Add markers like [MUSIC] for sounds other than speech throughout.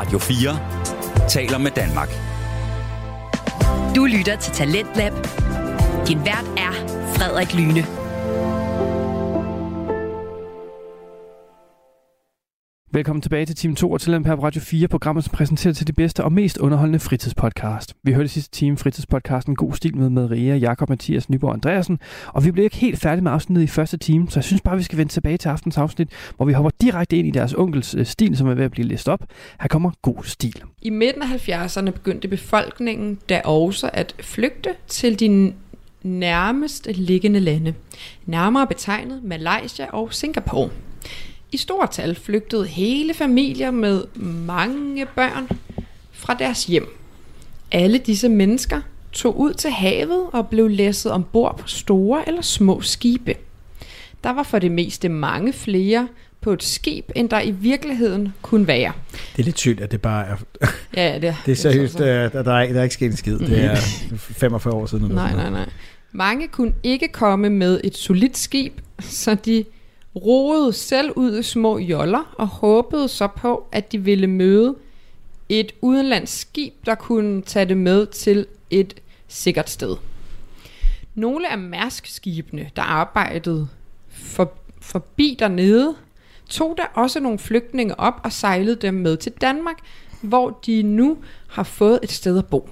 Radio 4 taler med Danmark. Du lytter til Talentlab. Din vært er Frederik Lyne. Velkommen tilbage til Team 2 og til på Radio 4, programmet som præsenterer til de bedste og mest underholdende fritidspodcast. Vi hørte sidste time fritidspodcasten God Stil med Maria, Jakob, Mathias, Nyborg og Andreasen, og vi blev ikke helt færdige med afsnittet i første time, så jeg synes bare, vi skal vende tilbage til aftens afsnit, hvor vi hopper direkte ind i deres onkels øh, stil, som er ved at blive læst op. Her kommer God Stil. I midten af 70'erne begyndte befolkningen da også at flygte til de nærmest liggende lande, nærmere betegnet Malaysia og Singapore. I stort tal flygtede hele familier med mange børn fra deres hjem. Alle disse mennesker tog ud til havet og blev læsset ombord på store eller små skibe. Der var for det meste mange flere på et skib, end der i virkeligheden kunne være. Det er lidt sygt, at det bare er... Ja, det, [LAUGHS] det er seriøst, det er, der, der, er, der er ikke sket en skid. Det er 45 år siden. Eller nej, nej, nej. Mange kunne ikke komme med et solidt skib, så de roede selv ud i små joller og håbede så på, at de ville møde et udenlandsk skib, der kunne tage det med til et sikkert sted. Nogle af mærskskibene, der arbejdede for, forbi dernede, tog der også nogle flygtninge op og sejlede dem med til Danmark, hvor de nu har fået et sted at bo.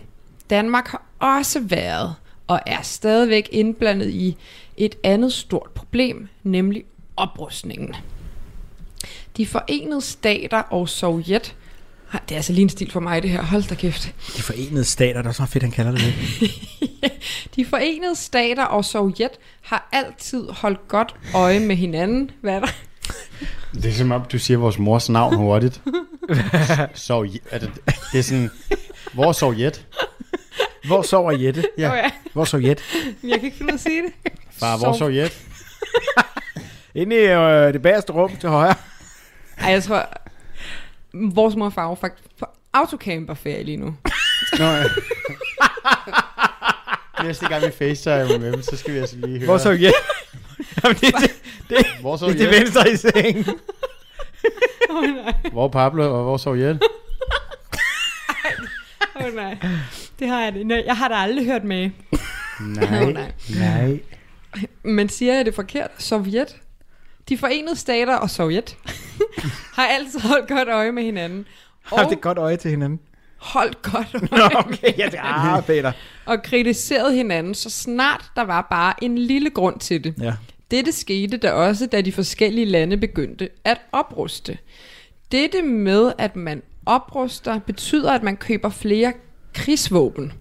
Danmark har også været og er stadigvæk indblandet i et andet stort problem, nemlig oprustningen. De forenede stater og Sovjet det er altså lige en stil for mig, det her. Hold da kæft. De forenede stater, der er så fedt, han kalder det det. [LAUGHS] De forenede stater og Sovjet har altid holdt godt øje med hinanden. Hvad er der? Det er som om, du siger vores mors navn hurtigt. [LAUGHS] Sovjet. Er det, det er sådan, hvor Sovjet? Hvor sover Jette? Ja. Oh, ja. Hvor Sovjet? Jeg kan ikke finde ud af at sige det. Far, hvor Sovjet? [LAUGHS] Inde i øh, det bagerste rum til højre. [LAUGHS] Ej, jeg tror, vores mor og far var faktisk på autocamperferie lige nu. Nå ja. Næste gang vi facetime med dem, så skal vi altså lige høre. Hvor så ja? Jamen, det, det, det, hvor så det er til venstre i sengen. oh, nej. Hvor Pablo og hvor Sovjet? Åh oh, nej. Det har jeg det. Jeg har da aldrig hørt med. Nej. Oh, nej. nej. Men siger jeg det forkert? Sovjet? De forenede stater og Sovjet [LAUGHS] har altid holdt godt øje med hinanden. Og har det godt øje til hinanden? Holdt godt [LAUGHS] øje. Nå, okay, ja, det er Peter. Og kritiseret hinanden, så snart der var bare en lille grund til det. Ja. Dette skete da også, da de forskellige lande begyndte at opruste. Dette med, at man opruster, betyder, at man køber flere krigsvåben.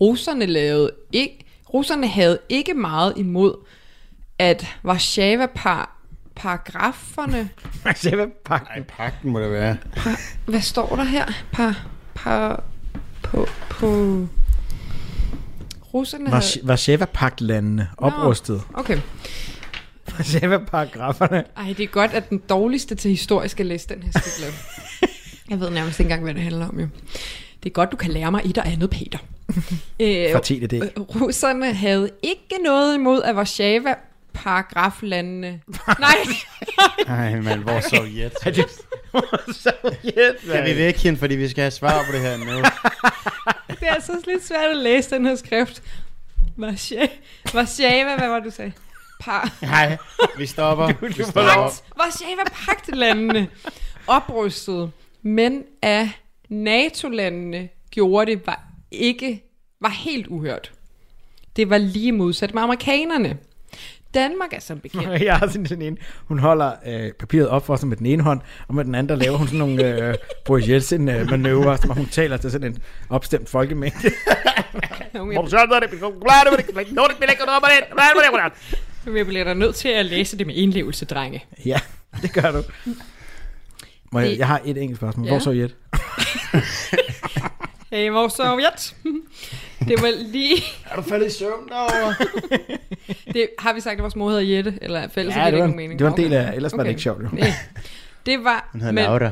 Russerne, lavede ikke, russerne havde ikke meget imod at Warszawa par paragraferne... Warszawa-pakten. Nej, pakten må det være. Par, hvad står der her? Par, par, på, på... Russerne havde... Warszawa-pagtlandene oprustet. Okay. Warszawa-paragraferne. Ej, det er godt, at den dårligste til historisk skal læse den her stik Jeg ved nærmest ikke engang, hvad det handler om, jo. Det er godt, du kan lære mig et og andet, Peter. [LAUGHS] Fortæl det. Øh, russerne havde ikke noget imod, at Warszawa paragraflandene. [LAUGHS] Nej. Nej, men hvor Sovjet? Sovjet, Kan vi væk hende, fordi vi skal have svar på det her nu? det er altså lidt svært at læse den her skrift. Warszawa, hvad var det, du sagde? Par. Nej, vi stopper. Du, du Pagt, Warszawa pagtlandene oprustede, men af NATO-landene gjorde det var ikke var helt uhørt. Det var lige modsat med amerikanerne. Danmark er som bekendt. [LAUGHS] Jeg har sådan en, hun holder øh, papiret op for sig med den ene hånd, og med den anden, der laver hun sådan nogle øh, [LAUGHS] Boris Jeltsin øh, som hun taler til sådan en opstemt folkemængde. Jeg bliver da nødt til at læse det med indlevelse, drenge. Ja, det gør du. Må jeg, jeg har et enkelt spørgsmål. Ja. [LAUGHS] Hvor så Jet? hey, hvor Sovjet? Det var lige... er du faldet i søvn derovre? [LAUGHS] det, har vi sagt, at vores mor hedder Jette? Eller fælles ja, det, det, var, mening? det var en del af, ellers okay. var det ikke sjovt. Jo. Det, det var... Hun hedder Laura.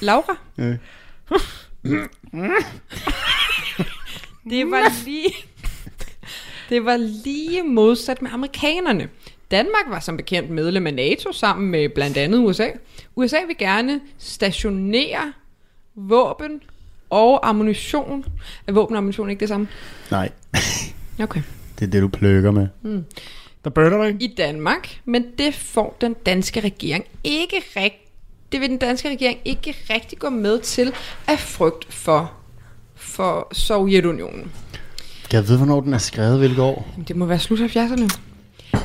Laura? Ja. det var lige... Det var lige modsat med amerikanerne. Danmark var som bekendt medlem af NATO sammen med blandt andet USA. USA vil gerne stationere våben og ammunition. Er våben og ammunition ikke det samme? Nej, Okay. [LAUGHS] det er det, du pløkker med. Der burner du ikke? I Danmark, men det får den danske regering ikke rigtig det vil den danske regering ikke rigtig gå med til af frygt for, for Sovjetunionen. Kan jeg vide, hvornår den er skrevet, hvilket år? Jamen, Det må være slut 70'erne.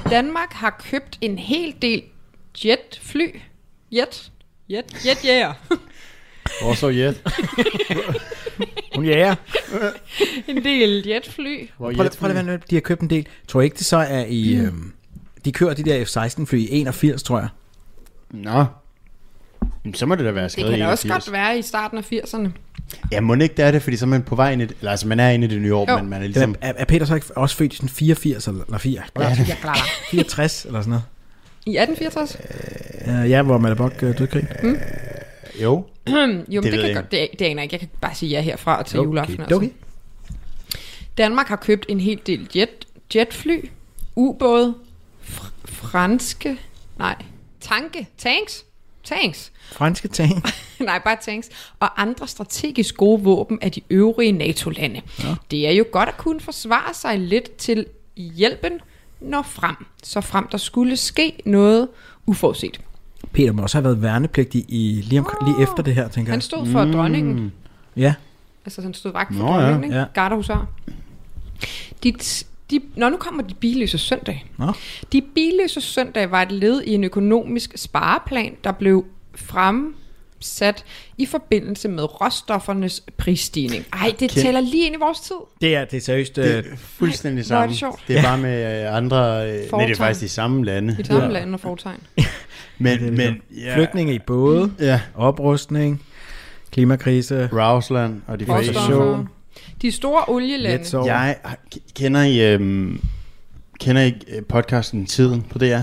Danmark har købt en hel del jetfly. Jet? Jet? Jetjæger. Hvor Sovjet? Hun jager. en del jetfly. Hvor Prøv, at de har købt en del. Tror ikke, det så er i... Mm. Øhm, de kører de der F-16 fly i 81, tror jeg. Nå. Jamen, så må det da være Det skrevet kan i da også 81. godt være i starten af 80'erne. Ja, må det ikke det er det, fordi så er man på vej ind i det, eller altså man er inde i det nye år, Jo. men man er Ligesom, ligesom... er, er Peter så ikke også født i sådan 84 eller, eller 4? Ja, det- Ja, klar. 64 eller sådan noget? I 1864? Uh, ja, hvor Malabok uh, døde i krig. Jo. [CLEARS THROAT] jo, det, det, kan jeg godt, det, det aner jeg ikke. Jeg kan bare sige ja herfra til Okay, juleaften. er okay. Danmark har købt en hel del jet, jetfly, ubåde, fr- franske, nej, tanke, tanks, tanks, Franske tank. [LAUGHS] nej, bare tanks, og andre strategisk gode våben af de øvrige NATO-lande. Ja. Det er jo godt at kunne forsvare sig lidt til hjælpen når frem, så frem der skulle ske noget uforudset. Peter må også have været værnepligtig i, lige, om, lige efter det her, tænker Han jeg. stod for mm. dronningen, Ja, altså han stod vagt for Nå, ja. dronningen, ikke? Ja. Gardehusar. De, de, når nu kommer de billøse søndag. Nå. De billøse søndag var et led i en økonomisk spareplan, der blev fremsat i forbindelse med råstoffernes prisstigning. Ej, det Kend- tæller lige ind i vores tid. det er, det er seriøst. Det Øh, er fuldstændig hvor er samme. det sjovt. Det er bare med øh, andre... Øh, nej, det er Fortegn. faktisk de samme lande. I samme ja. lande og foretegn. [LAUGHS] Men, det er men ja, flygtninge i både, Ja, oprustning, klimakrise, Rousland og de. Råstoffer. De store oljelande. Jetsov. Jeg kender I, øhm, kender I øh, podcasten Tiden på DR?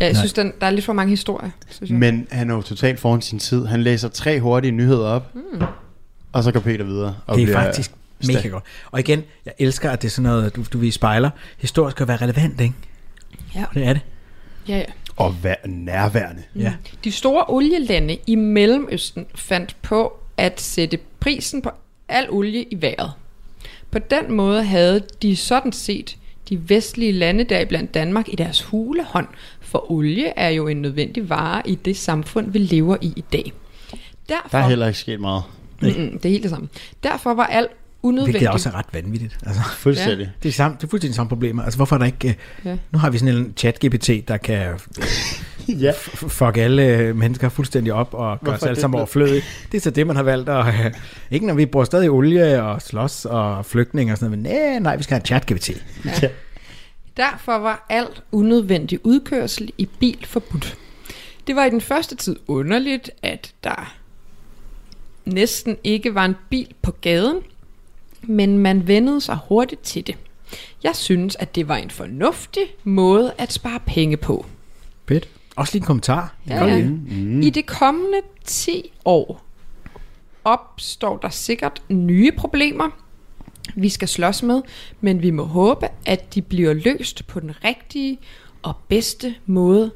Ja, jeg synes, den, der er lidt for mange historier. Synes jeg. Men han er jo totalt foran sin tid. Han læser tre hurtige nyheder op, mm. og så går Peter videre. Og Det er faktisk mega godt. Og igen, jeg elsker, at det er sådan noget, du, du vi spejler. Historisk skal være relevant, ikke? Ja. Og det er det. Ja, ja. Og vær- nærværende. Ja. De store olielande i Mellemøsten fandt på at sætte prisen på al olie i vejret. På den måde havde de sådan set de vestlige lande, deriblandt Danmark, i deres hulehånd, for olie er jo en nødvendig vare i det samfund, vi lever i i dag. Derfor, Der er heller ikke sket meget. mm, det er helt det samme. Derfor var alt unødvendigt. Hvilket også er ret vanvittigt. Altså, [LAUGHS] Fuldstændig. det, er samme, det er fuldstændig samme problemer. Altså, hvorfor er der ikke... Ja. Ja. Nu har vi sådan en chat-GPT, der kan [LAUGHS] Ja. f- fuck alle øh, mennesker fuldstændig op og gøre os er alle det sammen overflødige. Det er så det, man har valgt. Og, [LAUGHS] øh, ikke når vi bruger stadig olie og slås og flygtninge og sådan noget, men nej, nej, vi skal have chat-GPT. Ja. Derfor var alt unødvendig udkørsel i bil forbudt. Det var i den første tid underligt, at der næsten ikke var en bil på gaden, men man vendede sig hurtigt til det. Jeg synes, at det var en fornuftig måde at spare penge på. Fedt. Også lige en kommentar. Ja, ja. Mm. I de kommende 10 år opstår der sikkert nye problemer, vi skal slås med, men vi må håbe, at de bliver løst på den rigtige og bedste måde.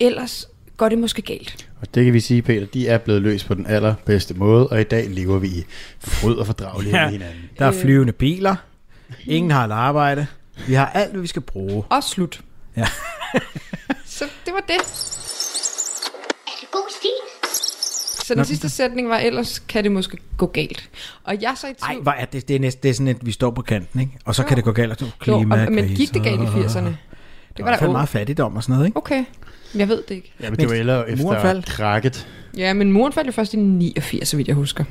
Ellers går det måske galt. Og det kan vi sige, Peter, de er blevet løst på den allerbedste måde, og i dag lever vi i fryd og fordragelighed Ja. med hinanden. Der er flyvende biler. Ingen har et arbejde. Vi har alt, hvad vi skal bruge. Og slut. Ja. Så det var det. Er det god stil? Så den sidste sætning var, ellers kan det måske gå galt. Og jeg så i Nej, tvivl. hvad er det? Det er, næsten, det er sådan, at vi står på kanten, ikke? Og så kan det gå galt, og Jo, klima, og, men gik det galt i 80'erne? Det var var der meget fattigdom og sådan noget, ikke? Okay, jeg ved det ikke. Ja, men det var ellers efter krakket. Ja, men muren faldt jo først i 89, så vidt jeg husker.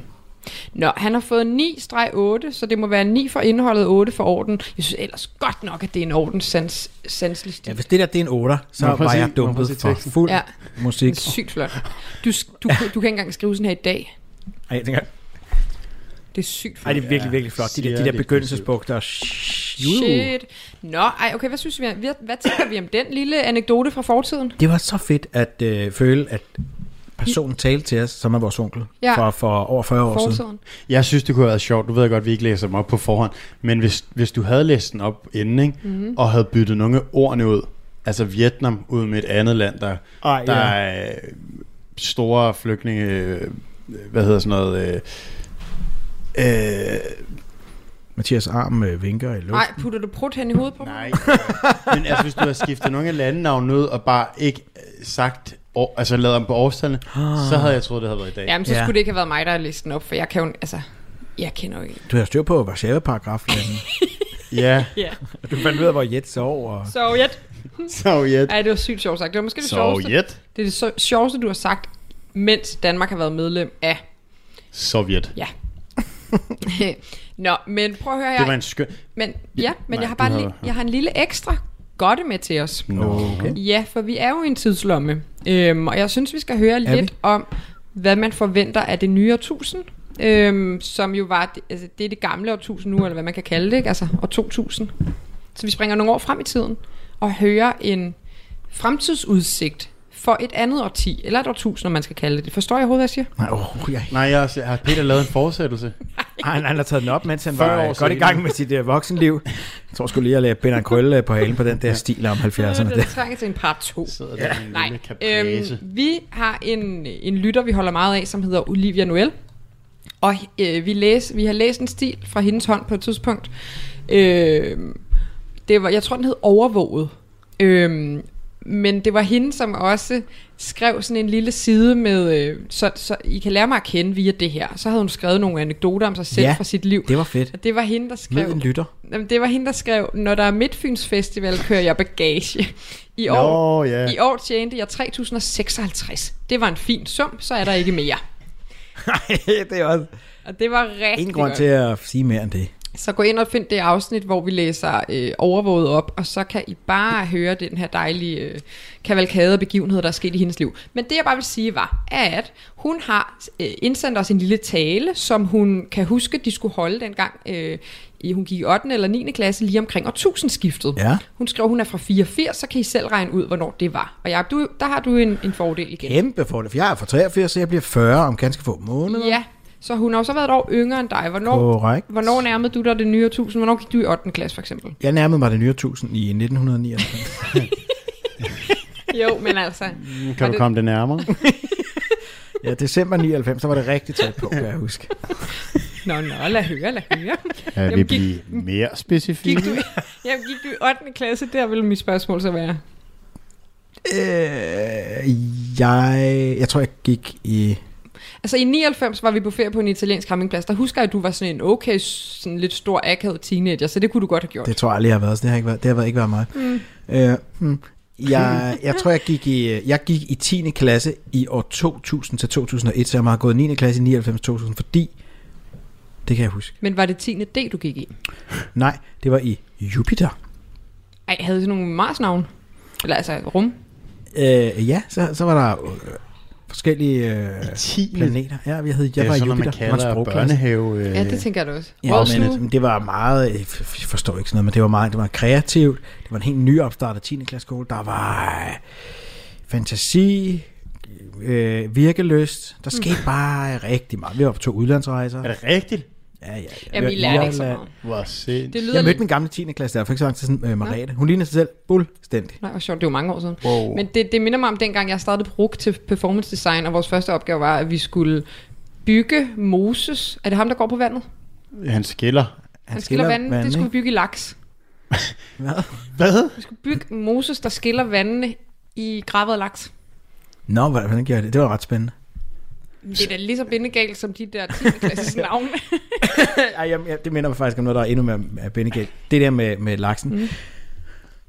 Nå, han har fået 9-8, så det må være 9 for indholdet, 8 for orden. Jeg synes ellers godt nok, at det er en orden sans, sanselig stil. Ja, hvis det der det er en 8, så prøve var jeg dumpet for fuld Ja. musik. Sygt flot. Du, du, du kan ikke engang skrive sådan her i dag. Ej, jeg tænker, Det er sygt ej, flot. det er virkelig, virkelig flot. De der, de der begyndelsesbugter. Shit. Nå, ej, okay, hvad synes vi? Hvad, hvad tænker vi om den lille anekdote fra fortiden? Det var så fedt at øh, føle, at personen talte til os, som er vores onkel, Ja. for, for over 40 år siden. Fortiden. Jeg synes, det kunne have været sjovt. Du ved godt, at vi ikke læser dem op på forhånd. Men hvis, hvis du havde læst den op inden, ikke? Mhm. Mm-hmm. og havde byttet nogle af ordene ud, altså Vietnam ud med et andet land, der, Ej, der ja. er store flygtninge hvad hedder sådan noget, øh, øh, Mathias arm øh, vinker i luften. Nej, putter du prut hen i hovedet på mig? nej, men altså hvis du har skiftet nogle af landenavn ud, og bare ikke øh, sagt, år, altså lavet om på årstallene, så havde jeg troet, det havde været i dag. Jamen, så Ja. skulle det ikke have været mig, der har læst den op, for jeg kan jo, altså, jeg kender jo ikke. Du har styr på Warszawa-paragrafen. [LAUGHS] Ja, Ja. du fandt ud af, hvor Jet sov. Og... Sovjet. Sovjet. Ej, det var sygt sjovt sagt. Det var måske det sjoveste. Sovjet. Det er det så- sjoveste, du har sagt, mens Danmark har været medlem af. Sovjet. Ja. [LAUGHS] Nå, men prøv at høre her. Det var en skøn... Men, ja, men Nej, jeg har du bare har- lige, jeg har en lille ekstra godte med til os. Okay. Ja, for vi er jo i en tidslomme, øhm, og jeg synes, vi skal høre Er lidt om, hvad man forventer af det nye årtusind, øhm, som jo var, altså, det er det gamle årtusind nu, eller hvad man kan kalde det, ikke? altså år 2000. Så vi springer nogle år frem i tiden, og hører en fremtidsudsigt for et andet årti, eller et årtusind, om man skal kalde det. Forstår jeg overhovedet, hvad jeg siger? Nej, oh, jeg... Nej, jeg har, har Peter lavet en fortsættelse. [LAUGHS] Ej, han, han har taget den op, mens han 40 var år øh, godt i gang med sit uh, voksenliv. Jeg tror sgu lige, at jeg binder en krølle øh, på halen på den der stil om 70'erne. Det trænger til en part 2. Sidder der en Nej, øhm, vi har en, en lytter, vi holder meget af, som hedder Olivia Noel. Og øh, vi, læs, vi har læst en stil fra hendes hånd på et tidspunkt. Øh, det var, jeg tror, den hed Overvåget. Øh, men det var hende, som også skrev sådan en lille side med, øh, så, så I kan lære mig at kende via det her. Så havde hun skrevet nogle anekdoter om sig selv Ja, fra sit liv. Det var fedt. Og det var hende, der skrev... Med en lytter. Jamen, det var hende, der skrev, når der er Midtfyns Festival, kører jeg bagage. I år, Nå, ja. I år tjente jeg 3056. Det var en fin sum, så er der ikke mere. [LAUGHS] Nej, det er også Og det var rigtig ingen grund godt. til at sige mere end det. Så gå ind og find det afsnit, hvor vi læser øh, overvåget op, og så kan I bare høre den her dejlige øh, kavalkade af begivenheder, der er sket i hendes liv. Men det jeg bare vil sige var, at hun har øh, indsendt os en lille tale, som hun kan huske, de skulle holde dengang, øh, i, hun gik i 8. eller 9. klasse, lige omkring årtusindskiftet. Ja. Hun skrev, hun er fra 84, så kan I selv regne ud, hvornår det var. Og ja, du, der har du en, en fordel igen. Kæmpe for det, for jeg er fra 83, så jeg bliver 40 om ganske få måneder. Ja, så hun har jo så været et år yngre end dig. Hvornår, Korrekt. hvornår nærmede du dig det nye årtusind? Hvornår gik du i 8. klasse for eksempel? Jeg nærmede mig det nye 1000 i [LAUGHS] 1999. Jo, men altså... Kan du det- komme det nærmere. [LAUGHS] ja, december 99, så var det rigtig tæt på, kan jeg huske. [LAUGHS] Nå, nå, lad høre, lad høre. Jamen, vi gik- blive mere specifikke? Gik du, jamen, gik du i 8. klasse? Der ville mit spørgsmål så være. Øh, jeg, jeg tror, jeg gik i... Altså i 99 var vi på ferie på en italiensk campingplads. Der husker jeg, at du var sådan en okay, sådan lidt stor akavet teenager, så det kunne du godt have gjort. Det tror jeg aldrig, jeg har været. Så det har ikke, været, det har ikke været mig. Mm. Øh, hmm. jeg, jeg tror, jeg gik, i, jeg gik i 10. klasse i år 2000 til 2001, så jeg har gået 9. klasse i 99-2000, fordi... Det kan jeg huske. Men var det 10. D, du gik i? Nej, det var i Jupiter. Ej, havde det sådan nogle Mars-navn? Eller altså rum? Øh, ja, så, så var der forskellige øh, 10. planeter. Ja, vi havde, jeg Det var er i sådan, Jupiter. man Det var en kalder sprogklasse. børnehave. Øh, Ja, det tænker jeg da også. Ja, men det var meget, jeg f- f- forstår ikke sådan noget, men det var meget, det var kreativt. Det var en helt ny opstart af 10. klasse skole. Der var øh, fantasi, øh, virkeløst. Der skete bare rigtig meget. Vi var på to udlandsrejser. Er det rigtigt? Ja, ja, ja. Jamen, I lærte ikke så meget. Hvor sindssygt. Det lyder Jeg mødte min gamle 10. klasse der, for ikke så lang tid siden, øh, Mariette. Hun ligner sig selv fuldstændig. Nej, hvor sjovt, det var mange år siden. Wow. Men det, det minder mig om dengang, jeg startede på RUK til performance design, og vores første opgave var, at vi skulle bygge Moses. Er det ham, der går på vandet? Han skiller. Han, Han skiller vandet. Det skulle vi bygge i laks. [LAUGHS] Hvad? Hvad? Vi skulle bygge Moses, der skiller vandene i gravet laks. Nå, hvordan gjorde jeg det? Det var ret spændende. Det er da lige så bindegalt som de der 10. klasses [LAUGHS] navne. [LAUGHS] Ej, jeg, jeg, det minder mig faktisk om noget, der er endnu mere bindegalt. Det der med, med laksen. Mm.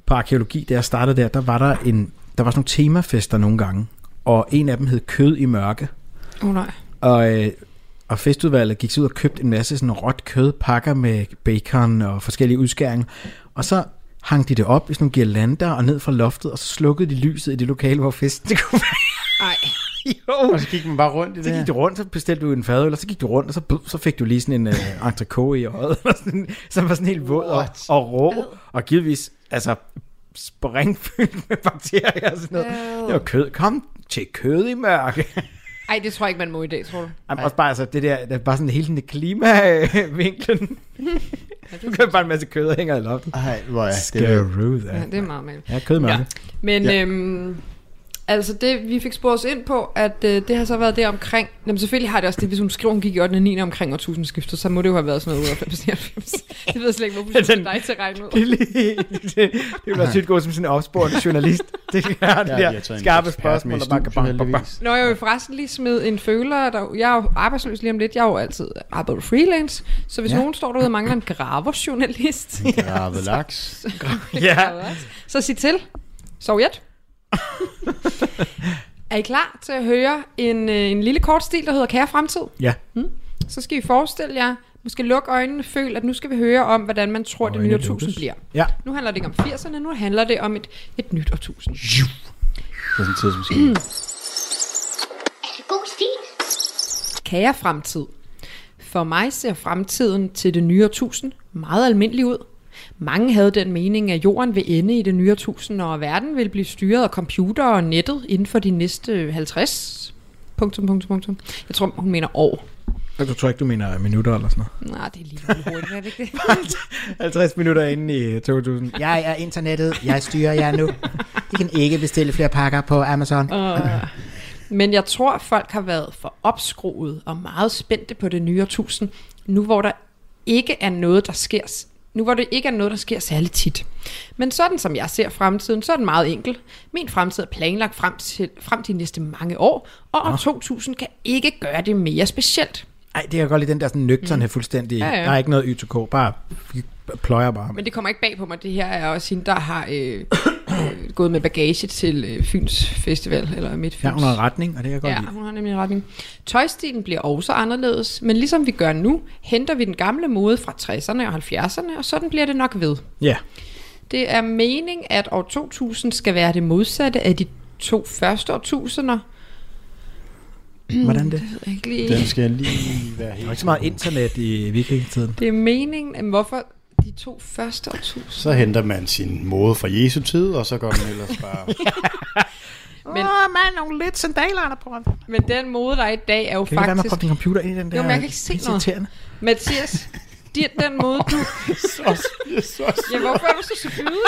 På arkeologi, da jeg startede der, der var der en, der var sådan nogle temafester nogle gange. Og en af dem hed Kød i mørke. Oh, nej. Og, øh, og festudvalget gik så ud og købte en masse sådan råt kød, pakker med bacon og forskellige udskæringer. Og så hang de det op i sådan nogle girlander og ned fra loftet, og så slukkede de lyset i det lokale, hvor festen [LAUGHS] det kunne være. Ej. [LAUGHS] Jo. Og så gik man bare rundt i Så det her. gik du rundt, så bestilte du en fadøl, og så gik du rundt, og så, så fik du lige sådan en [LAUGHS] uh, entrecôte i øjet, og som var sådan helt våd og, og rå, og givetvis, altså, springfyldt med bakterier og sådan noget. Ad. Det var kød. Kom til kød i mørke. Ej, det tror jeg ikke, man må i dag, tror du? Jamen, også bare, altså, det der, det er bare sådan hele den klimavinklen. [LAUGHS] Du kan bare en masse kød, der hænger i loftet. Ej, hvor er det Skarud, Ja, ja. det er meget med. Ja, kød mørke. Men Ja. ja. øhm, Altså det, vi fik sporet os ind på, at øh, det har så været det omkring... Jamen selvfølgelig har det også det, hvis hun skriver, hun gik i 8. og 9. omkring årtusindskiftet, så må det jo have været sådan noget 98 99. [LAUGHS] Det ved jeg slet ikke, hvorfor det den- er dig til at regne ud. Det, er lige- det, det vil være sygt godt som sådan en opsporende journalist. Det er Ja, der en skarpe spørgsmål, der bare kan studiet, bang, bang, bang. heldigvis. Nå, jeg vil forresten lige smide en føler. Der, jeg er jo arbejdsløs lige om lidt. Jeg har jo altid arbejdet freelance. Så hvis Ja. nogen står derude og mangler en graverjournalist, Gravet laks. [LAUGHS] Ja, [LAUGHS] så sig til. Sovjet. [LAUGHS] er I klar til at høre en, øh, en lille kort stil, der hedder Kære Fremtid? ja. Så skal I forestille jer, måske lukke øjnene, føl, at nu skal vi høre om, hvordan man tror, det Øjne nye årtusind bliver. Ja. Nu handler det ikke om 80'erne, nu handler det om et, et nyt årtusind. Det er sådan en tidsmaskine. [CLEARS THROAT] Er det god stil? Kære fremtid. For mig ser fremtiden til det nye årtusind meget almindelig ud. Mange havde den mening, at jorden vil ende i det nye årtusind, og at verden vil blive styret af computer og nettet inden for de næste 50... Punktum, punktum, punktum. Jeg tror, hun mener år. Du tror ikke, du mener minutter eller sådan Nej, det er lige hurtigt, er det ikke [LAUGHS] det? 50 minutter inde i 2000. Jeg er internettet. Jeg styrer jer nu. I kan ikke bestille flere pakker på Amazon. Men jeg tror, folk har været for opskruet og meget spændte på det nye årtusind, nu hvor der ikke er noget, der sker nu hvor det ikke er noget, der sker særlig tit. Men sådan som jeg ser fremtiden, så er den meget enkel. Min fremtid er planlagt frem til, frem til de næste mange år, og år 2000 kan ikke gøre det mere specielt. Ej, det jeg godt lide, den der sådan nøgterne fuldstændig. Ja, ja. Der er ikke noget Y2K, bare vi pløjer bare. Men det kommer ikke bag på mig. Det her er også hende, der har øh, øh, gået med bagage til øh, Fyns Festival, eller Midtfyns. Ja, hun har en retning, og det jeg godt Ja, lide. hun har nemlig en retning. Tøjstilen bliver også anderledes, men ligesom vi gør nu, henter vi den gamle mode fra 60'erne og 70'erne, og sådan bliver det nok ved. Ja, Det er mening, at år 2000 skal være det modsatte af de to første årtusinder. [CLEARS THROAT] hvordan det? Jeg ved ikke lige. Den skal lige være Der var helt... ikke så meget internet i vikingetiden. Det er meningen, at hvorfor de to første årtusinder? Så henter man sin mode fra Jesu tid, og så går man ellers bare... [LAUGHS] Men- Åh, oh, man, nogle lidt sandaler på. Kan Men den mode, der er i dag, er jo du ikke være med at faktisk... proppe din computer ind i den der? Jo, men jeg kan ikke se noget. Mathias, de, den måde, du... [LAUGHS] Ja, hvorfor er du så selvfølgelig?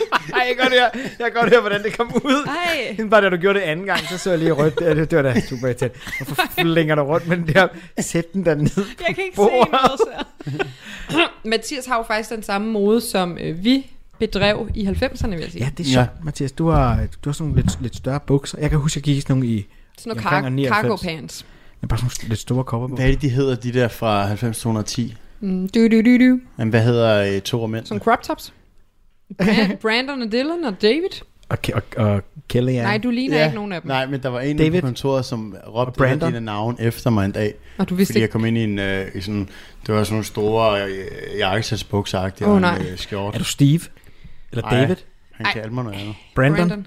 [LAUGHS] Ej, jeg kan godt høre, jeg kan godt høre, hvordan det kom ud. Ej. Bare da du gjorde det anden gang, så så jeg lige rødt. Det, det, det var da super irriterende. Hvorfor [LAUGHS] flænger du rundt med den der? Sæt den der ned. Jeg kan ikke Bordet. se noget så. Mathias har jo faktisk den samme mode, som øh, vi bedrev i 90'erne, vil jeg sige. Ja, det er Ja. sjovt, Mathias. Du har, du har sådan nogle lidt, lidt større bukser. Jeg kan huske, jeg gik i sådan nogle i Sådan år car- 99. cargo pants. ja, bare sådan nogle lidt store kopper på. Hvad er det, de hedder, de der fra 90-210? Mm, du, du, du, du. Jamen, hvad hedder øh, to mænd? Som crop tops. Brand, [LAUGHS] Brandon og Dylan og David. Og, og, og Kelly Ja. Nej, du ligner ja. ikke nogen af dem. Nej, men der var en David. På kontoret, som råbte Brandon. et af dine navn efter mig en dag. Og du vidste Fordi jeg ikke. kom ind i en, øh, i sådan, det var sådan nogle store øh, jakkesætsbukser-agtige, Åh, og nej. en øh, skjort. Er du Steve? Eller Ej. David? Han Ej. kaldte mig noget andet. Brandon? Brandon.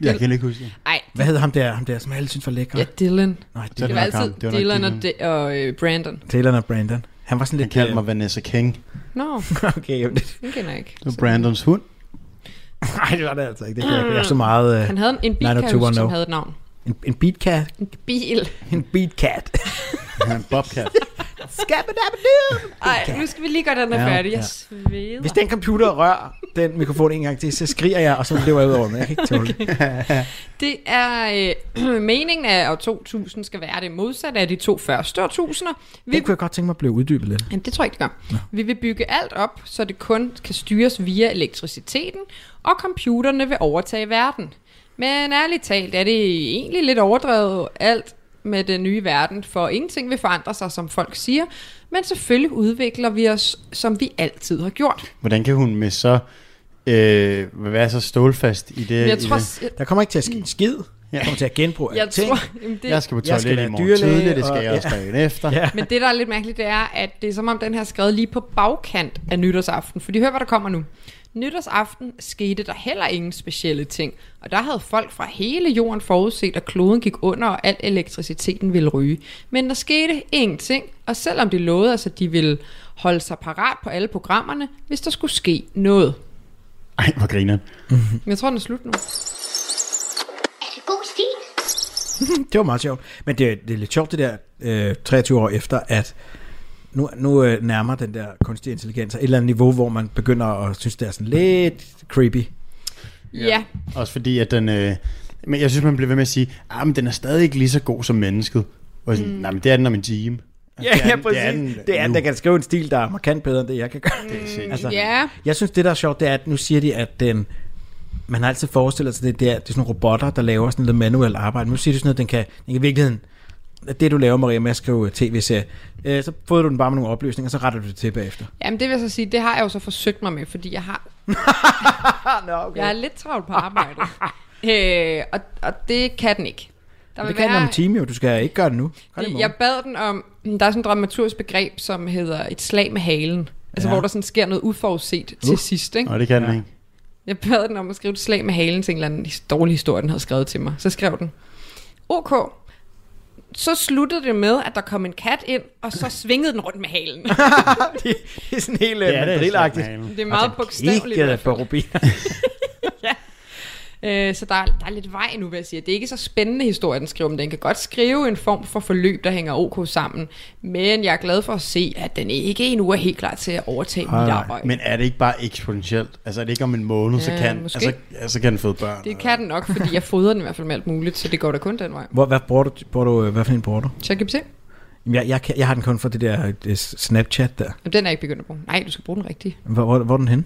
Jeg kan ikke huske det. Ej, Hvad hedder ham der, ham der, som alle synes var lækker? ja, Dylan. Nej, Så Det var altid Det var nok Dylan og, Dylan. D- og øh, Brandon. Taylor og Brandon. Han var sådan Han lidt... kaldte øh, mig Vanessa King. Nå, [LAUGHS] okay, jamen, det, den kender jeg ikke. Det var Brandons hund. nej, det var det altså ikke. Det kan jeg, jeg så meget... Øh, Han havde en, en bil, kan jeg 90210. huske, som havde et navn. en, en beatcat. En bil. En beatcat. [LAUGHS] Han Bobcat. [LAUGHS] Ej, nu skal vi lige gøre den her Ja, færdig. Jeg ja. sveder. Hvis den computer rører den mikrofon en gang til, så skriger jeg, og så løber jeg ud over den. Jeg kan ikke tåle det. Det er øh, [CLEARS THROAT] meningen, at år 2000 skal være det modsatte af de to første årtusinder. Vi, Det kunne jeg godt tænke mig at blive uddybet lidt. Jamen, det tror jeg ikke, det gør. Vi vil bygge alt op, så det kun kan styres via elektriciteten, og computerne vil overtage verden. Men ærligt talt er det egentlig lidt overdrevet alt med den nye verden, for ingenting vil forandre sig, som folk siger, men selvfølgelig udvikler vi os, som vi altid har gjort. Hvordan kan hun med så øh, være så stålfast i det? Jeg i tror, det? jeg, Der kommer ikke til at ske en skid. Jeg kommer til at genbruge jeg alting. tror jamen det, Jeg skal på Jeg skal toilet være i morgen dyrlæge, tidligt, det skal og- jeg også dagen efter. Ja. Men det, der er lidt mærkeligt, det er, at det er som om, den her er skrevet lige på bagkant af nytårsaften. Fordi hør, hvad der kommer nu. Nytårsaften skete der heller ingen specielle ting. Og der havde folk fra hele jorden forudset, at kloden gik under, og al elektriciteten ville ryge. Men der skete ingenting, og selvom de lovede os, at de ville holde sig parat på alle programmerne, hvis der skulle ske noget. Ej, hvor griner Men jeg tror, den er slut nu. Er det god stil? Det var meget sjovt. Men det, det er lidt sjovt det der øh, 23 år efter, at nu, nu øh, nærmer den der kunstig intelligens et eller andet niveau, hvor man begynder at synes, det er sådan lidt creepy. Ja, Også fordi, at den, øh, Men jeg synes, man bliver ved med at sige, ah, men den er stadig ikke lige så god som mennesket. Og sådan, mm. nej, men det er den om en time. Ja, Det er ja, den- præcis. det er den Det er, nu. der kan skrive en stil, der er markant bedre end det, jeg kan gøre. Det er sindssygt. Altså, Ja, Jeg synes, det der er sjovt, det er, at nu siger de, at den, man har altid forestillet sig, det, det, er, det er sådan nogle robotter, der laver sådan lidt manuelt arbejde. Nu siger de sådan noget, den kan, den kan i virkeligheden, det du laver, Maria, med at skrive tv-serie, øh, så får du den bare med nogle oplysninger, så retter du det til bagefter. jamen det vil jeg så sige, det har jeg jo så forsøgt mig med, fordi jeg har, [LAUGHS] Nå, okay. jeg er lidt travlt på arbejdet. øh, og, og det kan den ikke. Der det kan den om en time jo, du skal ikke gøre det nu. Gør det. Jeg bad den om, der er sådan et dramaturgisk begreb, som hedder et slag med halen. Altså Ja. hvor der sådan sker noget uforudset til Uh. sidst, ikke? Nå, det kan den ikke. Jeg bad den om at skrive et slag med halen til en eller anden dårlig historie, den havde skrevet til mig. Så skrev den, OK. Så sluttede det med, at der kom en kat ind, og så svingede den rundt med halen. det, [LAUGHS] det er sådan helt Det øh, er det, mandrilagtigt. Det er meget bogstaveligt. Ikke fald. rubiner. [LAUGHS] Øh, så der er, der er lidt vej nu, vil jeg sige. Det er ikke så spændende historie, den skriver, men den kan godt skrive en form for forløb, der hænger OK sammen. Men jeg er glad for at se, at den ikke endnu er helt klar til at overtage mit nej. arbejde. Men er det ikke bare eksponentielt? Altså er det ikke om en måned, så kan, måske. altså, ja, så kan den føde børn? Det kan den nok, fordi jeg fodrer den i hvert fald med alt muligt, så det går da kun den vej. Hvor, hvad bruger du, bruger du, øh, hvad for en bruger du? ChatGPT? Jeg, jeg, jeg har den kun for det der øh, Snapchat der. Jamen, den er jeg ikke begyndt at bruge. Nej, du skal bruge den rigtigt. Hvor, hvor, hvor er den henne?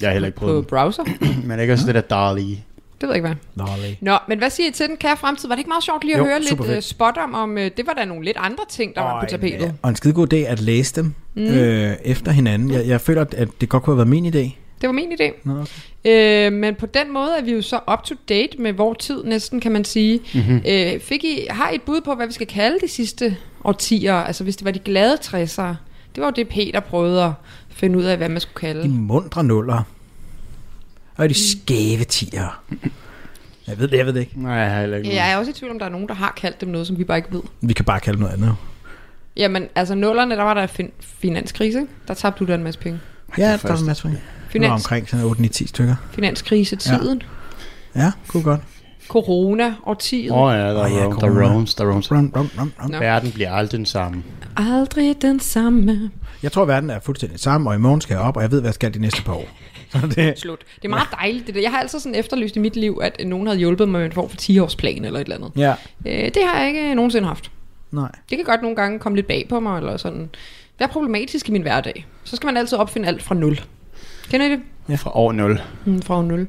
Jeg har heller ikke På prøvet den. browser? [CLEARS THROAT] Men ikke også det der Dali. Det ved jeg ikke hvad. Lolly. Nå, men hvad siger I til den kære fremtid? Var det ikke meget sjovt lige at Jo, høre lidt fedt. uh, spot om, om uh, det var da nogle lidt andre ting, der var på tapetet? Og en skide god idé at læse dem mm. øh, efter hinanden. Jeg, jeg føler, at det godt kunne have været min idé. Det var min idé. Nå, okay. Øh, men på den måde er vi jo så up to date med vor tid næsten, kan man sige. Mm-hmm. Øh, fik I, har I et bud på, hvad vi skal kalde de sidste årtier? Altså hvis det var de glade 60'ere. Det var jo det, Peter prøvede at finde ud af, hvad man skulle kalde. De mundre nuller. Og de skæve tiger. Jeg ved det, jeg ved det ikke. Nej, jeg har heller ikke Jeg er også i tvivl om, der er nogen, der har kaldt dem noget, som vi bare ikke ved. Vi kan bare kalde det noget andet. Jamen, altså nullerne, der var der fin- finanskrise. ikke? Der tabte du da en masse penge. Ja, der er første. en masse penge. Det var Finans, omkring sådan 8-9-10 stykker. finanskrisetiden. Ja, kunne godt. Corona, årtiet. Åh oh, ja, der Åh, ja, er oh, corona. der roams, der roams. Rum, rum, rum, rum. Nå. Verden bliver aldrig den samme. Aldrig den samme. Jeg tror, verden er fuldstændig samme, og i morgen skal jeg op, og jeg ved, hvad jeg skal de næste par år. [LAUGHS] Det, Slut. Det er meget dejligt det der. Jeg har altid sådan efterlyst i mit liv, at nogen havde hjulpet mig med en form for 10-årsplan eller et eller andet. ja, Øh, det har jeg ikke nogensinde haft. nej. Det kan godt nogle gange komme lidt bag på mig, eller sådan. Være problematisk i min hverdag. Så skal man altid opfinde alt fra nul. Kender I det? Ja. Fra år 0. Hmm, fra nul.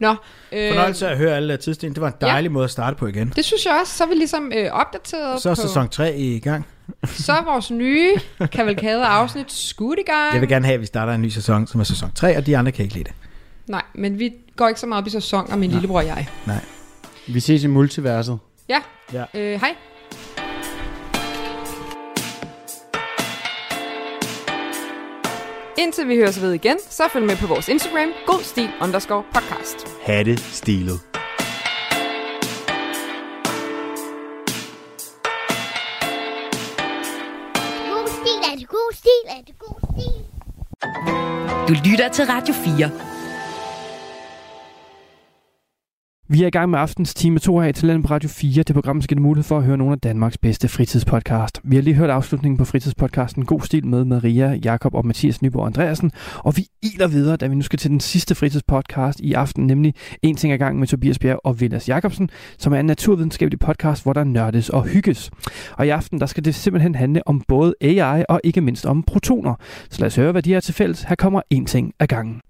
Nå, øh, Fornøjelse at høre alle tidsdelen. Det var en dejlig måde at starte på igen. det synes jeg også. Så er vi ligesom øh, opdateret Så er på... sæson 3 i gang. Så er vores nye kavalkade afsnit skudt i gang. Jeg vil gerne have, at vi starter en ny sæson, som er sæson 3, og de andre kan ikke lide det. Nej, men vi går ikke så meget op i sæsoner, min lillebror og jeg. Vi ses i multiverset. Ja. Ja. Øh, hej. Indtil vi høres ved igen, så følg med på vores Instagram, godstil underscore podcast. Hatte stilet. Er det god stil. Du lytter til Radio 4. Vi er i gang med aftens time 2 her i Talent på Radio 4. Det program skal give mulighed for at høre nogle af Danmarks bedste fritidspodcast. Vi har lige hørt afslutningen på fritidspodcasten God Stil med Maria, Jakob og Mathias Nyborg Andreasen. Og vi iler videre, da vi nu skal til den sidste fritidspodcast i aften, nemlig En ting ad gangen med Tobias Bjerg og Vilas Jakobsen, som er en naturvidenskabelig podcast, hvor der nørdes og hygges. Og i aften, der skal det simpelthen handle om både AI og ikke mindst om protoner. Så lad os høre, hvad de har til fælles. Her kommer En ting ad gangen.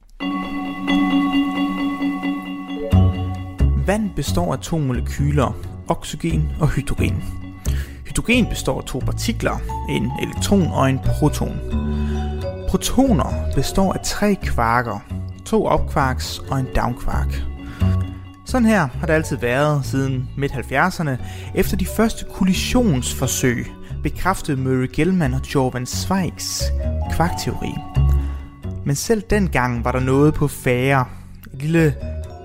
Vand består af to molekyler, oxygen og hydrogen. Hydrogen består af to partikler, en elektron og en proton. Protoner består af tre kvarker, to opkvarks og en downkvark. Sådan her har det altid været siden midt-70'erne, efter de første kollisionsforsøg bekræftede Murray Gell-Mann og Jorvan Zweigs kvarkteori. Men selv dengang var der noget på færre. Et lille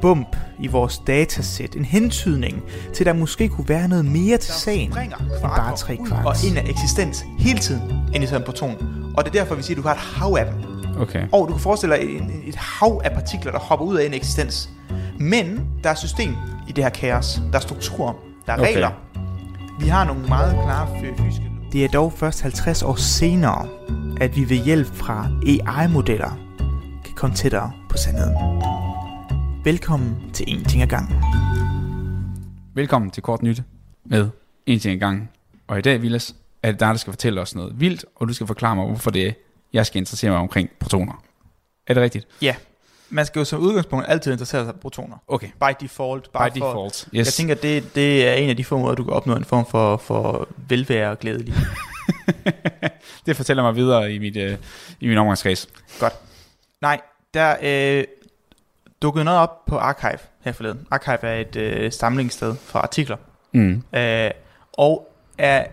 bump i vores datasæt. En hentydning til, at der måske kunne være noget mere til sagen end bare tre og kvarks. ind af eksistens hele tiden ind i sådan en proton. Og det er derfor, vi siger, at du har et hav af dem. Okay. Og du kan forestille dig et, et hav af partikler, der hopper ud af en eksistens. Men der er system i det her kaos. Der er strukturer. Der er Okay. regler. Vi har nogle meget klare fy- fysiske love. Det er dog først 50 år senere, at vi ved hjælp fra AI-modeller kan komme tættere på sandheden. Velkommen til En ting ad gangen. Velkommen til Kort Nyt med En ting i gang. Og i dag, Vilas, er det dig, der skal fortælle os noget vildt, og du skal forklare mig, hvorfor det er, jeg skal interessere mig omkring protoner. Er det rigtigt? Ja, man skal jo som udgangspunkt altid interessere sig for protoner. Okay. By default. By for, default, Jeg yes. tænker, det, det er en af de få måder, du kan opnå en form for, for velvære og glæde i livet. [LAUGHS] Det fortæller mig videre i, mit, øh, i min omgangskreds. Godt. Nej, der øh, dukkede noget op på Archive her forleden. Archive er et øh, samlingssted for artikler. Mm. Øh, og er,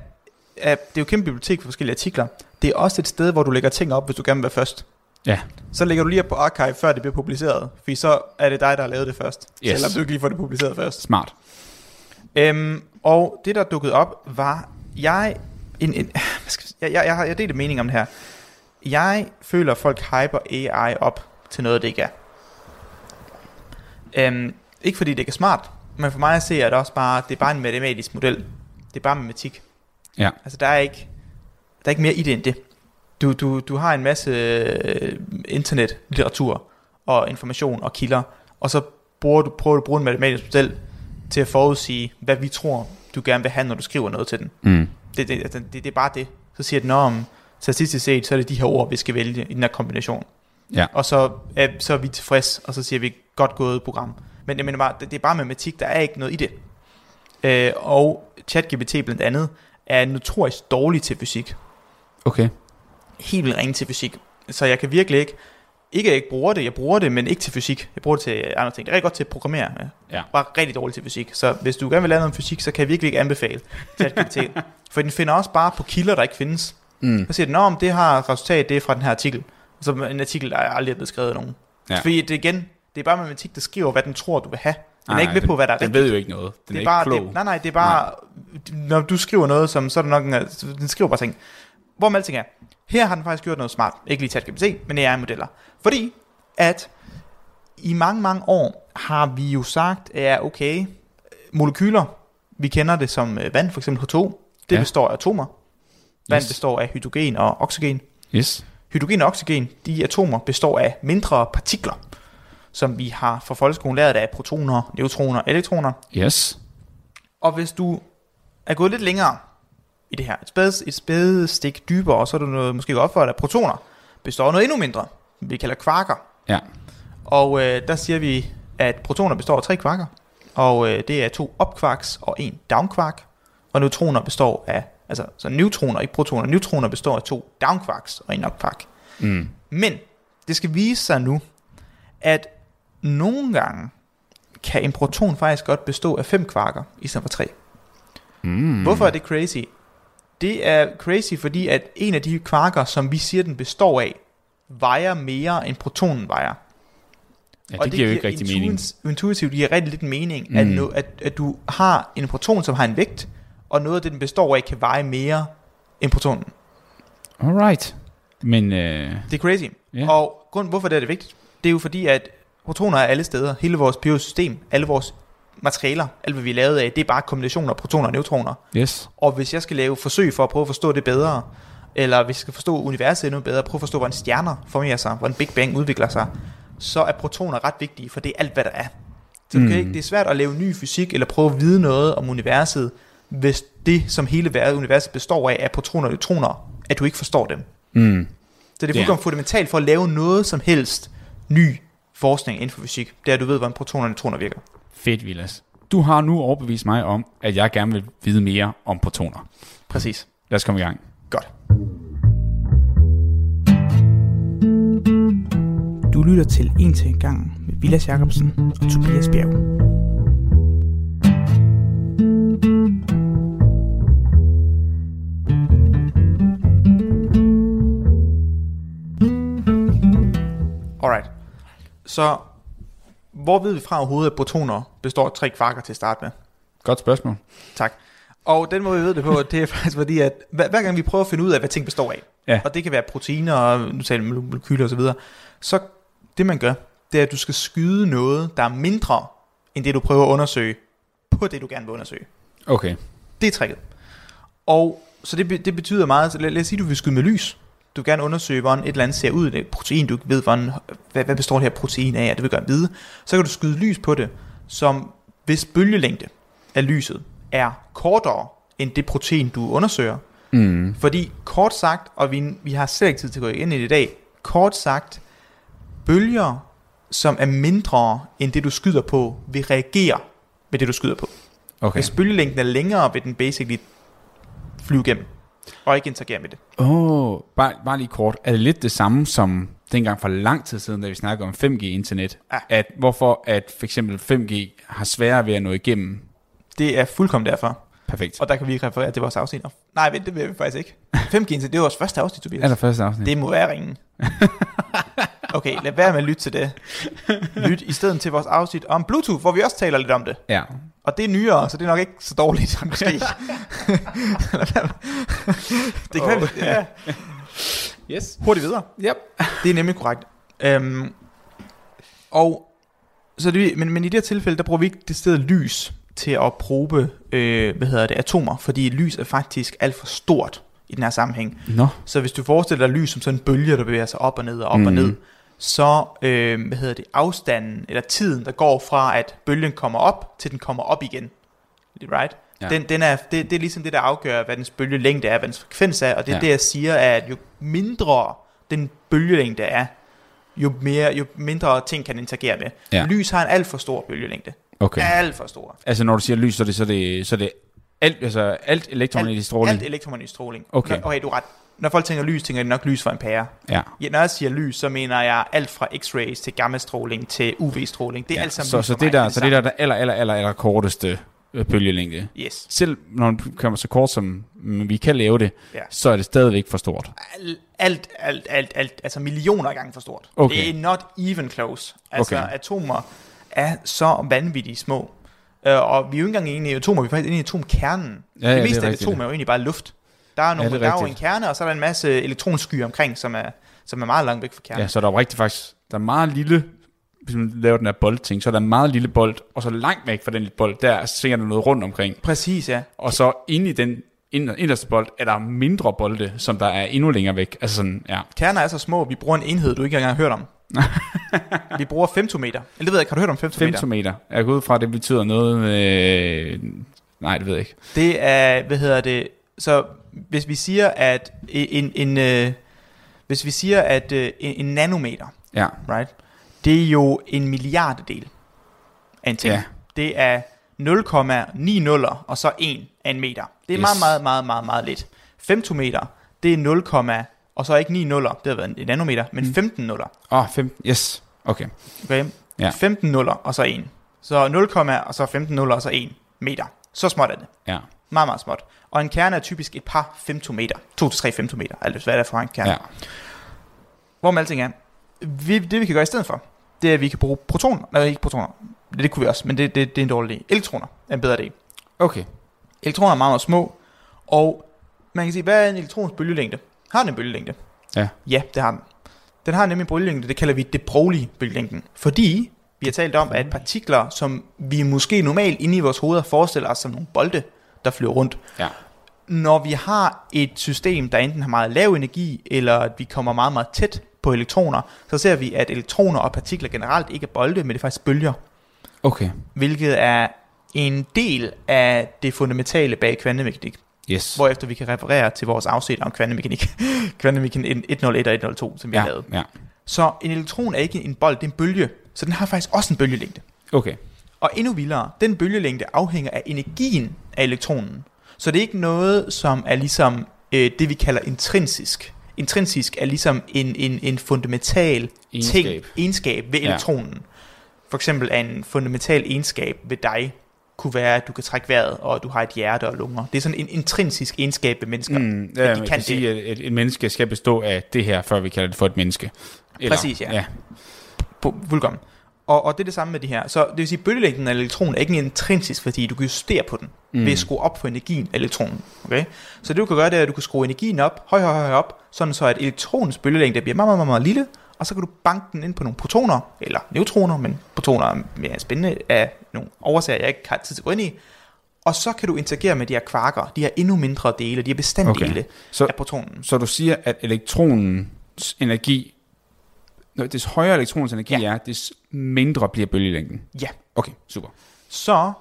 er, det er jo et kæmpe bibliotek for forskellige artikler. Det er også et sted, hvor du lægger ting op, hvis du gerne vil være først. Ja. Så lægger du lige op på Archive, før det bliver publiceret. Fordi så er det dig, der har lavet det først. Yes. Selvom du ikke lige får det publiceret først. Smart. Øhm, og det, der dukkede op, var, jeg, en, en, [SIGHS] jeg, jeg, jeg har jeg delte mening om det her. Jeg føler, at folk hyper AI op til noget, det ikke er. Øhm, ikke fordi det ikke er smart, men for mig at se, er det også bare, det er bare en matematisk model. Det er bare matematik. Ja. Altså, der er ikke, der er ikke mere i det end det. Du, du, du har en masse øh, internetlitteratur og information og kilder, og så bruger du, prøver du at bruge en matematisk model til at forudsige, hvad vi tror, du gerne vil have, når du skriver noget til den. Mm. Det, det, altså, det, det er bare det. Så siger den, om statistisk set, så er det de her ord, vi skal vælge i den her kombination. Ja. Og så er, så er vi tilfreds, og så siger vi, godt gået program. Men jeg mener bare, det, det er bare matematik, der er ikke noget i det. Øh, og ChatGPT blandt andet er notorisk dårlig til fysik. Okay. Helt vildt ringe til fysik. Så jeg kan virkelig ikke, ikke at jeg ikke bruger det, jeg bruger det, men ikke til fysik. Jeg bruger det til andre ting. Det er rigtig godt til at programmere. Ja. Bare rigtig dårligt til fysik. Så hvis du gerne vil lave noget om fysik, så kan jeg virkelig ikke anbefale ChatGPT. [LAUGHS] For den finder også bare på kilder, der ikke findes. Mm. Så siger den, om det har resultat, det er fra den her artikel. Så en artikel, der aldrig er blevet skrevet af nogen. Ja. Fordi det igen, det er bare matematik, der skriver, hvad den tror, du vil have. Den er Nej, ikke ved den- på, hvad der er Den rigtigt. ved jo ikke noget. Den det er, er bare, ikke klog. Det, nej, nej, det er bare, når du skriver noget, som, så er det nok en, den skriver bare ting. Hvor med alting er, her har den faktisk gjort noget smart. Ikke lige ChatGPT, men AI-modeller. Fordi, at i mange, mange år har vi jo sagt, at ja, okay, molekyler, vi kender det som øh, vand, for eksempel H2, det ja. består af atomer. Vand Yes. består af hydrogen og oxygen. Yes. Hydrogen og oxygen, de atomer består af mindre partikler, som vi har fra folkeskolen lært af protoner, neutroner, elektroner. Yes. Og hvis du er gået lidt længere i det her, et spæde, et spædestik dybere, så er du noget, måske godt for, at protoner består af noget endnu mindre, vi kalder kvarker. Ja. Og øh, der siger vi, at protoner består af tre kvarker, og øh, det er to opkvarks og en downkvark, og neutroner består af, altså så neutroner, ikke protoner, neutroner består af to downkvarks og en opkvark. Mm. Men det skal vise sig nu, at nogle gange kan en proton faktisk godt bestå af fem kvarker i stedet for tre. Mm. Hvorfor er det crazy? Det er crazy, fordi at en af de kvarker, som vi siger, den består af, vejer mere end protonen vejer. Ja, det, giver jo ikke rigtig mening. Intuitivt giver rigtig lidt mening, Mm. mm. at, no, at, at du har en proton, som har en vægt, og noget af det, den består af, kan veje mere end protonen. Alright. Men øh, Det er crazy. Ja. Og grund, hvorfor det er det vigtigt, det er jo fordi, at protoner er alle steder. Hele vores periodiske system, alle vores materialer, alt hvad vi er lavet af, det er bare kombinationer af protoner og neutroner. yes. Og hvis jeg skal lave forsøg for at prøve at forstå det bedre, eller hvis jeg skal forstå universet endnu bedre, prøve at forstå, hvordan stjerner formerer sig, hvordan Big Bang udvikler sig, så er protoner ret vigtige, for det er alt, hvad der er. Så mm. Mm. det er svært at lave ny fysik, eller prøve at vide noget om universet, hvis det, som hele verden, universet består af, er protoner og neutroner, at du ikke forstår dem. Mm. Så det er fuldkommen fundamentalt for at lave noget som helst ny forskning inden for fysik. Det er, at du ved, hvordan protoner og neutroner virker. Fedt, Vilas. Du har nu overbevist mig om, at jeg gerne vil vide mere om protoner. Præcis. Lad os komme i gang. Godt. Du lytter til En til en gang med Vilas Jacobsen og Tobias Bjerg. Alright. Så hvor ved vi fra overhovedet, at protoner består af tre kvarker til at starte med? Godt spørgsmål. Tak. Og den måde, vi ved det på, det er [LAUGHS] faktisk fordi, at hver, hver gang vi prøver at finde ud af, hvad ting består af, Ja. og det kan være proteiner, og nu taler molekyler osv., så, så det man gør, det er, at du skal skyde noget, der er mindre, end det du prøver at undersøge, på det du gerne vil undersøge. Okay. Det er tricket. Og så det, det betyder meget, så lad, lad os sige, du vil skyde med lys. Du gerne undersøge, hvordan et eller andet ser ud. Det protein, du ikke ved, hvordan, hvad, hvad består det her protein af, og det vil gerne vide. Så kan du skyde lys på det, som hvis bølgelængde af lyset er kortere end det protein, du undersøger. Mm. Fordi kort sagt, og vi, vi har slet ikke tid til at gå ind i det i dag, kort sagt, bølger, som er mindre end det, du skyder på, vil reagere med det, du skyder på. Okay. Hvis bølgelængden er længere, vil den basically flyve igennem, og ikke interagere med det. Åh, oh, bare, bare lige kort. Er det lidt det samme som dengang for lang tid siden, da vi snakkede om 5G-internet? Ja. At hvorfor at for eksempel 5G har sværere ved at nå igennem? Det er fuldkommen derfor. Perfekt. Og der kan vi referere til vores afsnit. Nej, vent, det vil vi faktisk ikke. 5G, det er vores første afsnit, Tobias. Allerførste afsnit. Det må være ringen. [LAUGHS] Okay, lad være med at lytte til det. Lyt i stedet til vores afsnit om Bluetooth, hvor vi også taler lidt om det. Ja. Og det er nyere, så det er nok ikke så dårligt, [LAUGHS] måske. det kan oh. ja. Yes. Hurtigt videre. Yep. Det er nemlig korrekt. Øhm, og så det, men, men i det her tilfælde, der bruger vi ikke det sted lys til at probe, øh, hvad hedder det, atomer, fordi lys er faktisk alt for stort i den her sammenhæng. Nå. Så hvis du forestiller dig lys som sådan en bølge, der bevæger sig op og ned og op mm. og ned, så øh, hvad hedder det, afstanden eller tiden, der går fra at bølgen kommer op, til den kommer op igen. Right? Ja. Den, den er, det, det er ligesom det, der afgør, hvad dens bølgelængde er, hvad dens frekvens er, og det er Ja. det, jeg siger, er, at jo mindre den bølgelængde er, jo, mere, jo mindre ting kan interagere med. Ja. Lys har en alt for stor bølgelængde. Okay. Alt for stor. Altså når du siger lys, så er det, så det, så det alt, altså alt elektromagnetisk stråling? Alt elektromagnetisk stråling. Okay. Okay, du er ret. Når folk tænker lys, tænker de nok lys fra en pære. Ja. Ja, når jeg siger lys, så mener jeg alt fra x-rays til gammastråling til UV-stråling. Det er ja. alt sammen så, så for det mig. der, det så det der er der aller, aller, aller, aller korteste øh, bølgelængde. Yes. Selv når man kommer så kort, som vi kan lave det, Ja. så er det stadigvæk for stort. Alt, alt, alt, alt, alt, altså millioner af gange for stort. Okay. Det er not even close. Altså, Okay. atomer er så vanvittigt små. Uh, og vi er jo ikke engang inde i atomer, vi er faktisk inde i atomkernen. Ja, ja, det det meste er af atomer er jo egentlig bare luft. Der er, nogle, det er der er jo en kerne, og så er der en masse elektronskyer omkring, som er, som er meget langt væk fra kernen. Ja, så er der jo rigtig faktisk, der er meget lille, hvis man laver den her boldting, så er der en meget lille bold, og så langt væk fra den lille bold, der svinger der noget rundt omkring. Præcis, ja. Og så inde i den ind- inderste bold, er der mindre bolde, som der er endnu længere væk. Altså sådan, ja. Kerner er så små, vi bruger en enhed, du ikke engang har hørt om. [LAUGHS] vi bruger femtometer. Eller det ved jeg ikke, har du hørt om femtometer? Femtometer. Jeg går ud fra, at det betyder noget øh, Nej, det ved jeg ikke. Det er, hvad hedder det, så hvis vi siger, at en, en øh, hvis vi siger, at øh, en, en nanometer, Ja. right, det er jo en milliarddel af en ting. Ja. Det er 0,90 og så 1 af en meter. Det er Yes. meget, meget, meget, meget, meget lidt. Femtometer, det er 0, og så ikke 9 nuller, det har været en nanometer, men Mm. 15 nuller. Åh, oh, 15. Yes. Okay. Okay? Ja. 15 nuller og så 1. Så 0, og så 15 nuller og så 1 meter. Så småt er det. Ja. Meget, meget småt. Og en kerne er typisk et par femtometer. 2-3 femtometer, alt hvad det er for en kerne. Ja. Hvor med alting er, vi, det vi kan gøre i stedet for, det er, at vi kan bruge protoner. Nej, ikke protoner. Det, det kunne vi også, men det, det, det er en dårlig idé. Elektroner er en bedre idé. Okay. Elektroner er meget, meget små, og man kan sige, hvad er en elektrons bølgelængde? Har den en bølgelængde? Ja. Ja, det har den. Den har nemlig en bølgelængde, det kalder vi de Broglie-bølgelængden. Fordi vi har talt om, at partikler, som vi måske normalt inde i vores hoveder forestiller os som nogle bolde, der flyver rundt, Ja. når vi har et system, der enten har meget lav energi, eller at vi kommer meget, meget tæt på elektroner, så ser vi, at elektroner og partikler generelt ikke er bolde, men det er faktisk bølger, Okay. hvilket er en del af det fundamentale bag kvantemekanik. Yes. Hvorefter vi kan referere til vores afsæt om kvantemekanik. [LAUGHS] kvantemekanik 101 og 102, som vi Ja, har lavet. ja. Så en elektron er ikke en bold, det er en bølge. Så den har faktisk også en bølgelængde. Okay. Og endnu vildere, den bølgelængde afhænger af energien af elektronen. Så det er ikke noget, som er ligesom øh, det, vi kalder intrinsisk. Intrinsisk er ligesom en, en, en fundamental Egenskab. ting, egenskab ved Ja. elektronen. For eksempel er en fundamental egenskab ved dig, kunne være, at du kan trække vejret, og at du har et hjerte og lunger. Det er sådan en intrinsisk egenskab ved mennesker. Mm, at ja, de man kan kan sige, at et, menneske skal bestå af det her, før vi kalder det for et menneske. Præcis, ja. ja. På, fuldkommen. Og, og det er det samme med de her. Så det vil sige, at bølgelængden af elektronen er ikke en intrinsisk værdi. Du kan justere på den mm. ved at skrue op på energien af elektronen. Okay? Så det du kan gøre, det er, at du kan skrue energien op, høj, høj, høj op, sådan så at elektronens bølgelængde bliver meget, meget, meget, meget lille, og så kan du banke den ind på nogle protoner, eller neutroner, men protoner er mere spændende af nogle oversager, jeg ikke har tid til at gå ind i. Og så kan du interagere med de her kvarker, de her endnu mindre dele, de her bestanddele okay. Så- af protonen. Så du siger, at elektronens energi, når des højere elektronens energi Ja. er, des mindre bliver bølgelængden. Ja. Okay, super. Så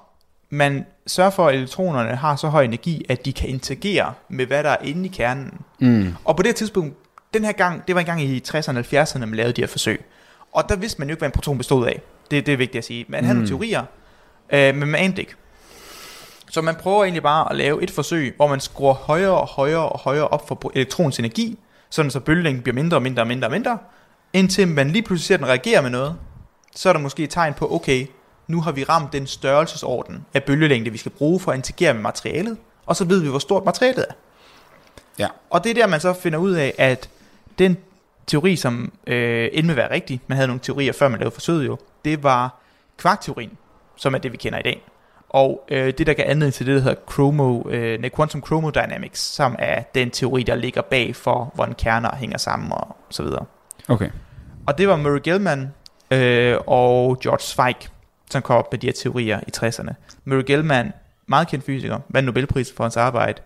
man sørger for, at elektronerne har så høj energi, at de kan interagere med, hvad der er inde i kernen. Mm. Og på det tidspunkt, den her gang, det var en gang i 60'erne og 70'erne, man lavede de her forsøg. Og der vidste man jo ikke, hvad en proton bestod af. Det, det er vigtigt at sige. Man havde Mm. nogle teorier, øh, men man anede ikke. Så man prøver egentlig bare at lave et forsøg, hvor man skruer højere og højere og højere op for elektronens energi, sådan så bølgelængden bliver mindre og mindre og mindre og mindre, indtil man lige pludselig ser, at den reagerer med noget. Så er der måske et tegn på, okay, nu har vi ramt den størrelsesorden af bølgelængde, vi skal bruge for at interagere med materialet, og så ved vi, hvor stort materialet er. Ja. Og det er der, man så finder ud af, at den teori, som øh, endte med at være rigtig, man havde nogle teorier, før man lavede forsøget jo, det var kvarkteorien, som er det, vi kender i dag. Og øh, det, der gav anledning til det, der hedder chromo, øh, nej, quantum chromodynamics, som er den teori, der ligger bag for, hvordan kerner hænger sammen og så videre. Okay. Og det var Murray Gell-Mann øh, og George Zweig, som kom op med de her teorier i 60'erne. Murray Gell-Mann, meget kendt fysiker, vandt Nobelpris for hans arbejde,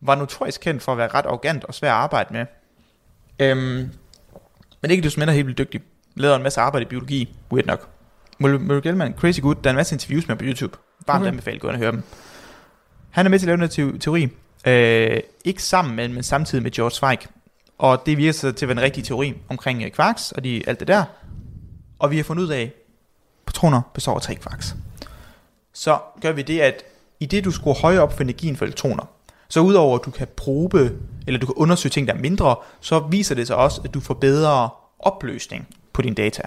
var notorisk kendt for at være ret arrogant og svær at arbejde med. Øhm, men ikke desto mindre helt vildt dygtig. Lavede en masse arbejde i biologi, weird nok. Murray Gell-Mann, crazy good, der er en masse interviews med på YouTube. Varmt Okay. okay. anbefale, gå ind og høre dem. Han er med til at lave den her teori. Øh, ikke sammen, men, men samtidig med George Zweig. Og det virker sig til at være en rigtig teori omkring øh, kvarks og de, alt det der. Og vi har fundet ud af, at protoner består af tre kvarks. Så gør vi det, at i det du skruer højere op for energien for elektroner, så udover at du kan probe, eller du kan undersøge ting, der er mindre, så viser det sig også, at du får bedre opløsning på dine data.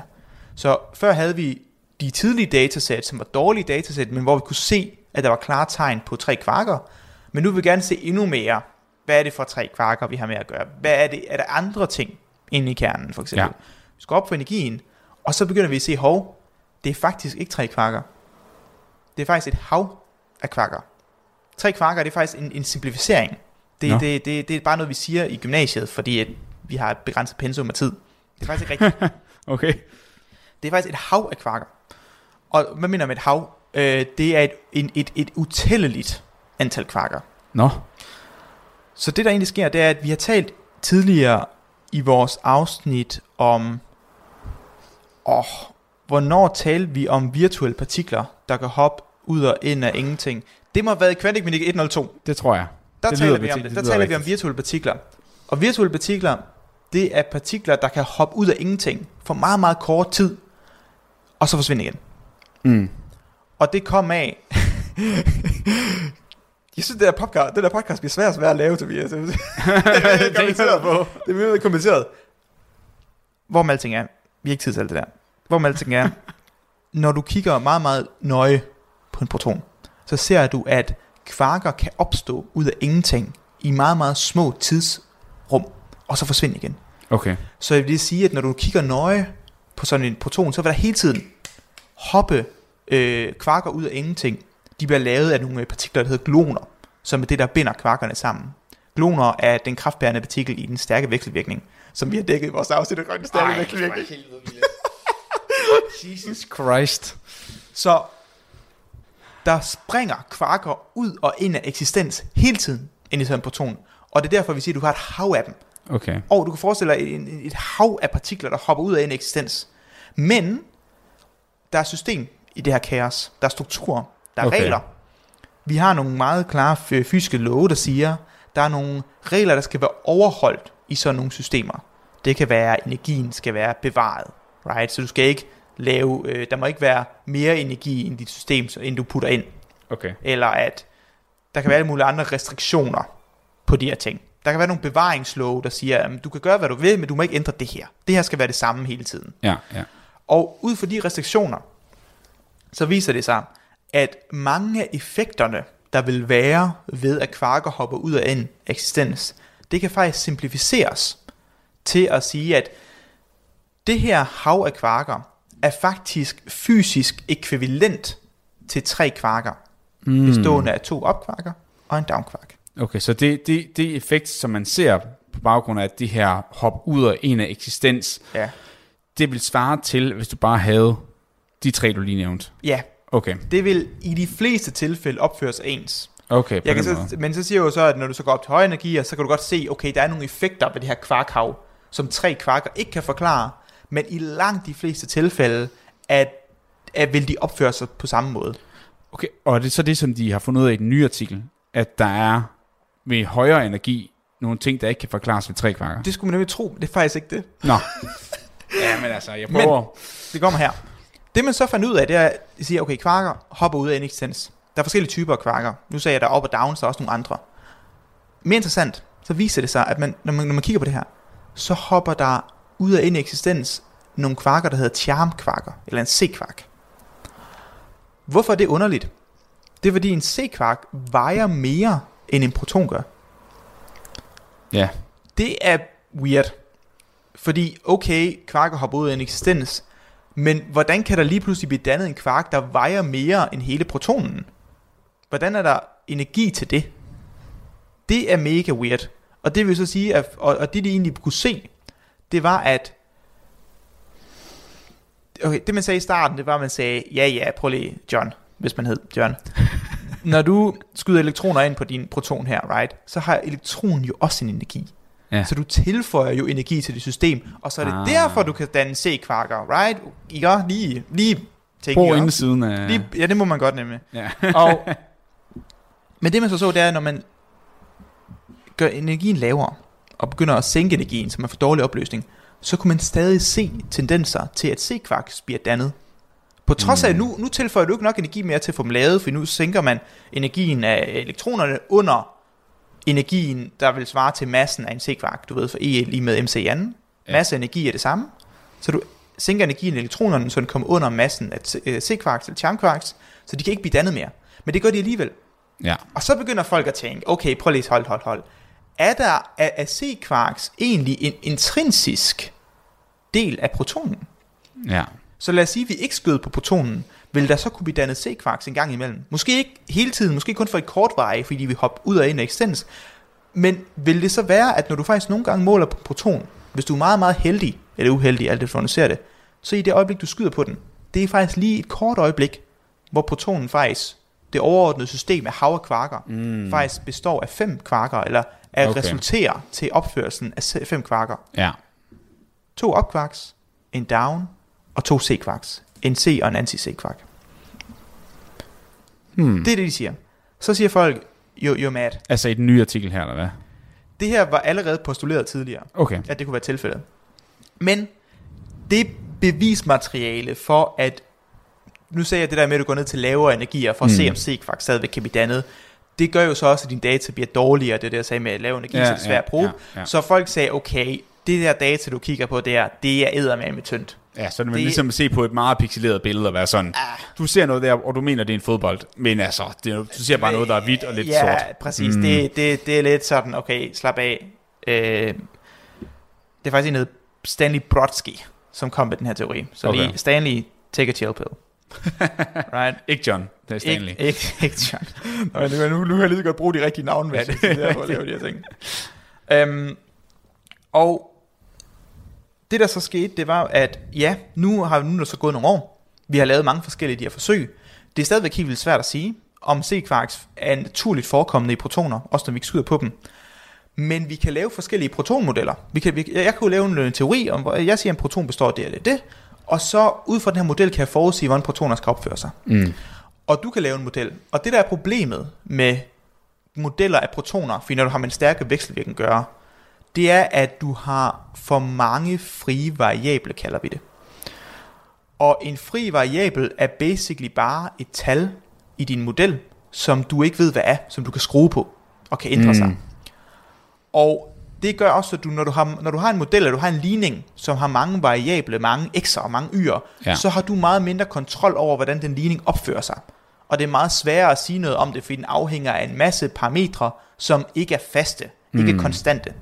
Så før havde vi de tidlige datasæt, som var dårlige datasæt, men hvor vi kunne se, at der var klare tegn på tre kvarker. Men nu vil vi gerne se endnu mere. Hvad er det for tre kvarker, vi har med at gøre? Hvad er det? Er der andre ting inde i kernen, for eksempel? Ja. Vi skal op for energien, og så begynder vi at se, hov, det er faktisk ikke tre kvarker. Det er faktisk et hav af kvarker. Tre kvarker, det er faktisk en, en simplificering. Det, Nå. det, det, det er bare noget, vi siger i gymnasiet, fordi at vi har et begrænset pensum af tid. Det er faktisk ikke rigtigt. [LAUGHS] Okay. Det er faktisk et hav af kvarker. Og hvad mener med et hav? Øh, det er et, en, et, et utælleligt antal kvarker. Nå. Så det der egentlig sker, det er, at vi har talt tidligere i vores afsnit om, åh, hvornår talte vi om virtuelle partikler, der kan hoppe ud og ind af ingenting. Det må have været i Quantic Mechanics 102. Det tror jeg. Der Det taler vi om det. det Der taler vi om virtuelle partikler. Og virtuelle partikler, det er partikler, der kan hoppe ud af ingenting for meget, meget kort tid, og så forsvinde igen. Mm. Og det kom af... jeg synes, det der podcast, det der podcast bliver svært og svært at lave, Tobias. det er [LAUGHS] kompliceret. på. Det er virkelig kompliceret. Hvor med alting er, vi har ikke tid til alt det der. Hvor med alting er, når du kigger meget, meget nøje på en proton, så ser du, at kvarker kan opstå ud af ingenting i meget, meget små tidsrum, og så forsvinde igen. Okay. Så jeg vil sige, at når du kigger nøje på sådan en proton, så vil der hele tiden hoppe øh, kvarker ud af ingenting. De bliver lavet af nogle øh, partikler, der hedder gloner, som er det, der binder kvarkerne sammen. Gloner er den kraftbærende partikel i den stærke vekselvirkning, som vi har dækket i vores afsnit af grønne stærke vekselvirkning. [LAUGHS] Jesus Christ. Så der springer kvarker ud og ind af eksistens hele tiden ind i sådan en proton. Og det er derfor, vi siger, at du har et hav af dem. Okay. Og du kan forestille dig et, et hav af partikler, der hopper ud af en eksistens. Men der er system i det her kaos. Der er strukturer. Der er Okay. regler. Vi har nogle meget klare fysiske love, der siger, der er nogle regler, der skal være overholdt i sådan nogle systemer. Det kan være, at energien skal være bevaret. Right? Så du skal ikke lave, øh, der må ikke være mere energi i dit system, end du putter ind. Okay. Eller at der kan være alle mulige andre restriktioner på de her ting. Der kan være nogle bevaringslove, der siger, at du kan gøre, hvad du vil, men du må ikke ændre det her. Det her skal være det samme hele tiden. Ja, ja. Og ud fra de restriktioner, så viser det sig, at mange af effekterne, der vil være ved at kvarker hopper ud af en eksistens, det kan faktisk simplificeres til at sige, at det her hav af kvarker er faktisk fysisk ekvivalent til tre kvarker, Mm. bestående af to opkvarker og en downkvark. Okay, så det, det, det effekt, som man ser på baggrund af de her hop ud af en af eksistens, Ja. det vil svare til, hvis du bare havde de tre, du lige nævnte. Ja, Okay, det vil i de fleste tilfælde opføre sig ens. okay, Jeg kan så, måde. men så siger jeg jo så, at når du så går op til høje energier, så kan du godt se, okay, der er nogle effekter ved det her kvarkhav, som tre kvarker ikke kan forklare, men i langt de fleste tilfælde, at, at vil de opføre sig på samme måde. Okay, og er det så det, som de har fundet ud af i den nye artikel, at der er med højere energi nogle ting, der ikke kan forklares ved tre kvarker? Det skulle man nemlig tro, det er faktisk ikke det. Nå. [LAUGHS] ja, men altså, jeg prøver... Men, det kommer her. Det man så fandt ud af, det er, at de siger, okay, kvarker hopper ud af en eksistens. Der er forskellige typer af kvarker. Nu sagde jeg, der er op og down, så er også nogle andre. Mere interessant, så viser det sig, at man, når, man, når man kigger på det her, så hopper der ud af en eksistens nogle kvarker, der hedder charmkvarker, eller en C-kvark. Hvorfor er det underligt? Det er fordi en C-kvark vejer mere, end en proton gør. Ja. Det er weird. Fordi, okay, kvarker hopper ud af en eksistens, men hvordan kan der lige pludselig blive dannet en kvark, der vejer mere end hele protonen? Hvordan er der energi til det? Det er mega weird. Og det vil så sige, at, og, og det de egentlig kunne se, det var at, okay, det man sagde i starten, det var, at man sagde, ja ja, prøv lige, John, hvis man hed John. [LAUGHS] Når du skyder elektroner ind på din proton her, right, så har elektronen jo også en energi. Ja. Så du tilføjer jo energi til det system, og så er det Ah. derfor, du kan danne C-kvarker, right? Ikke? Lige, lige tænke Brug jer inde om. siden af... Lige, ja, det må man godt nemlig. Ja. [LAUGHS] og, men det man så så, det er, når man gør energien lavere, og begynder at sænke energien, så man får dårlig opløsning, så kunne man stadig se tendenser til, at C-kvark bliver dannet. På trods af, at nu, nu tilføjer du ikke nok energi mere til at få dem lavet, for nu sænker man energien af elektronerne under energien, der vil svare til massen af en C-kvark. Du ved, for E lige med MC i anden. Masse af energi er det samme. Så du sænker energien af elektronerne, så den kommer under massen af øh, C-kvarks eller charmkvarks, så de kan ikke blive dannet mere. Men det gør de alligevel. Ja. Og så begynder folk at tænke, okay, prøv lige hold, hold, hold. Er der er, er C-kvarks egentlig en intrinsisk del af protonen? Ja. Så lad os sige, at vi ikke skød på protonen, vil der så kunne blive dannet C-kvarks en gang imellem? Måske ikke hele tiden, måske kun for et kort veje, fordi vi hopper ud af en eksistens. Men vil det så være, at når du faktisk nogle gange måler på proton, hvis du er meget, meget heldig, eller uheldig, alt hvordan du ser det, så i det øjeblik, du skyder på den, det er faktisk lige et kort øjeblik, hvor protonen faktisk, det overordnede system af hav af kvarker, mm. faktisk består af fem kvarker, eller at Okay. resulterer til opførelsen af fem kvarker. Ja. To up-kvarks, en down, og to C-kvarks. En C og en anti-C-kvark. Hmm. Det er det, de siger. Så siger folk, jo, jo mad. Altså i den nye artikel her, eller hvad? Det her var allerede postuleret tidligere, Okay. at det kunne være tilfældet. Men det bevismateriale for, at nu sagde jeg det der med, at du går ned til lavere energier for at Mm. se, om C-kvark stadigvæk kan blive dannet. Det gør jo så også, at din data bliver dårligere, det der jeg sagde med lave energi, Ja, så det er svært at bruge. ja, ja. Så folk sagde, okay, det der data, du kigger på der, det er eddermame tyndt. Ja, så er det, Det- ligesom at se på et meget pixeleret billede og være sådan, du ser noget der, og du mener, det er en fodbold, men altså, det du ser bare noget, der er hvidt og lidt ja, sort. præcis. Mm. Det, det, det er lidt sådan, okay, slap af. Øh, det er faktisk en, der Stanley Brodsky, som kom med den her teori. Så Okay. lige, Stanley, take a chill pill. [LAUGHS] right? Ikke John, det er Stanley. Ikke, ikke, ikke John. [LAUGHS] Nå, nu, nu, har jeg lige godt bruge de rigtige navne, Ja, ja, det- det er for at lave de her ting. [LAUGHS] Øhm, og det der så skete, det var, at ja, nu har nu er der så gået nogle år. Vi har lavet mange forskellige de her forsøg. Det er stadigvæk helt vildt svært at sige, om C-kvarks er naturligt forekommende i protoner, også når vi ikke skyder på dem. Men vi kan lave forskellige protonmodeller. Vi kan, vi, jeg kan jo lave en, øh, teori om, hvor jeg siger, at en proton består af det og det, og så ud fra den her model kan jeg forudsige, hvordan protoner skal opføre sig. Mm. Og du kan lave en model. Og det der er problemet med modeller af protoner, fordi når du har med en stærke vekselvirkning gøre, det er, at du har for mange frie variable, kalder vi det. Og en fri variabel er basically bare et tal i din model, som du ikke ved, hvad er, som du kan skrue på og kan ændre Mm. sig. Og det gør også, at du, når, du har, når du har en model, eller du har en ligning, som har mange variable, mange x'er og mange y'er, Ja. så har du meget mindre kontrol over, hvordan den ligning opfører sig. Og det er meget sværere at sige noget om det, fordi den afhænger af en masse parametre, som ikke er faste, ikke Mm. er konstante.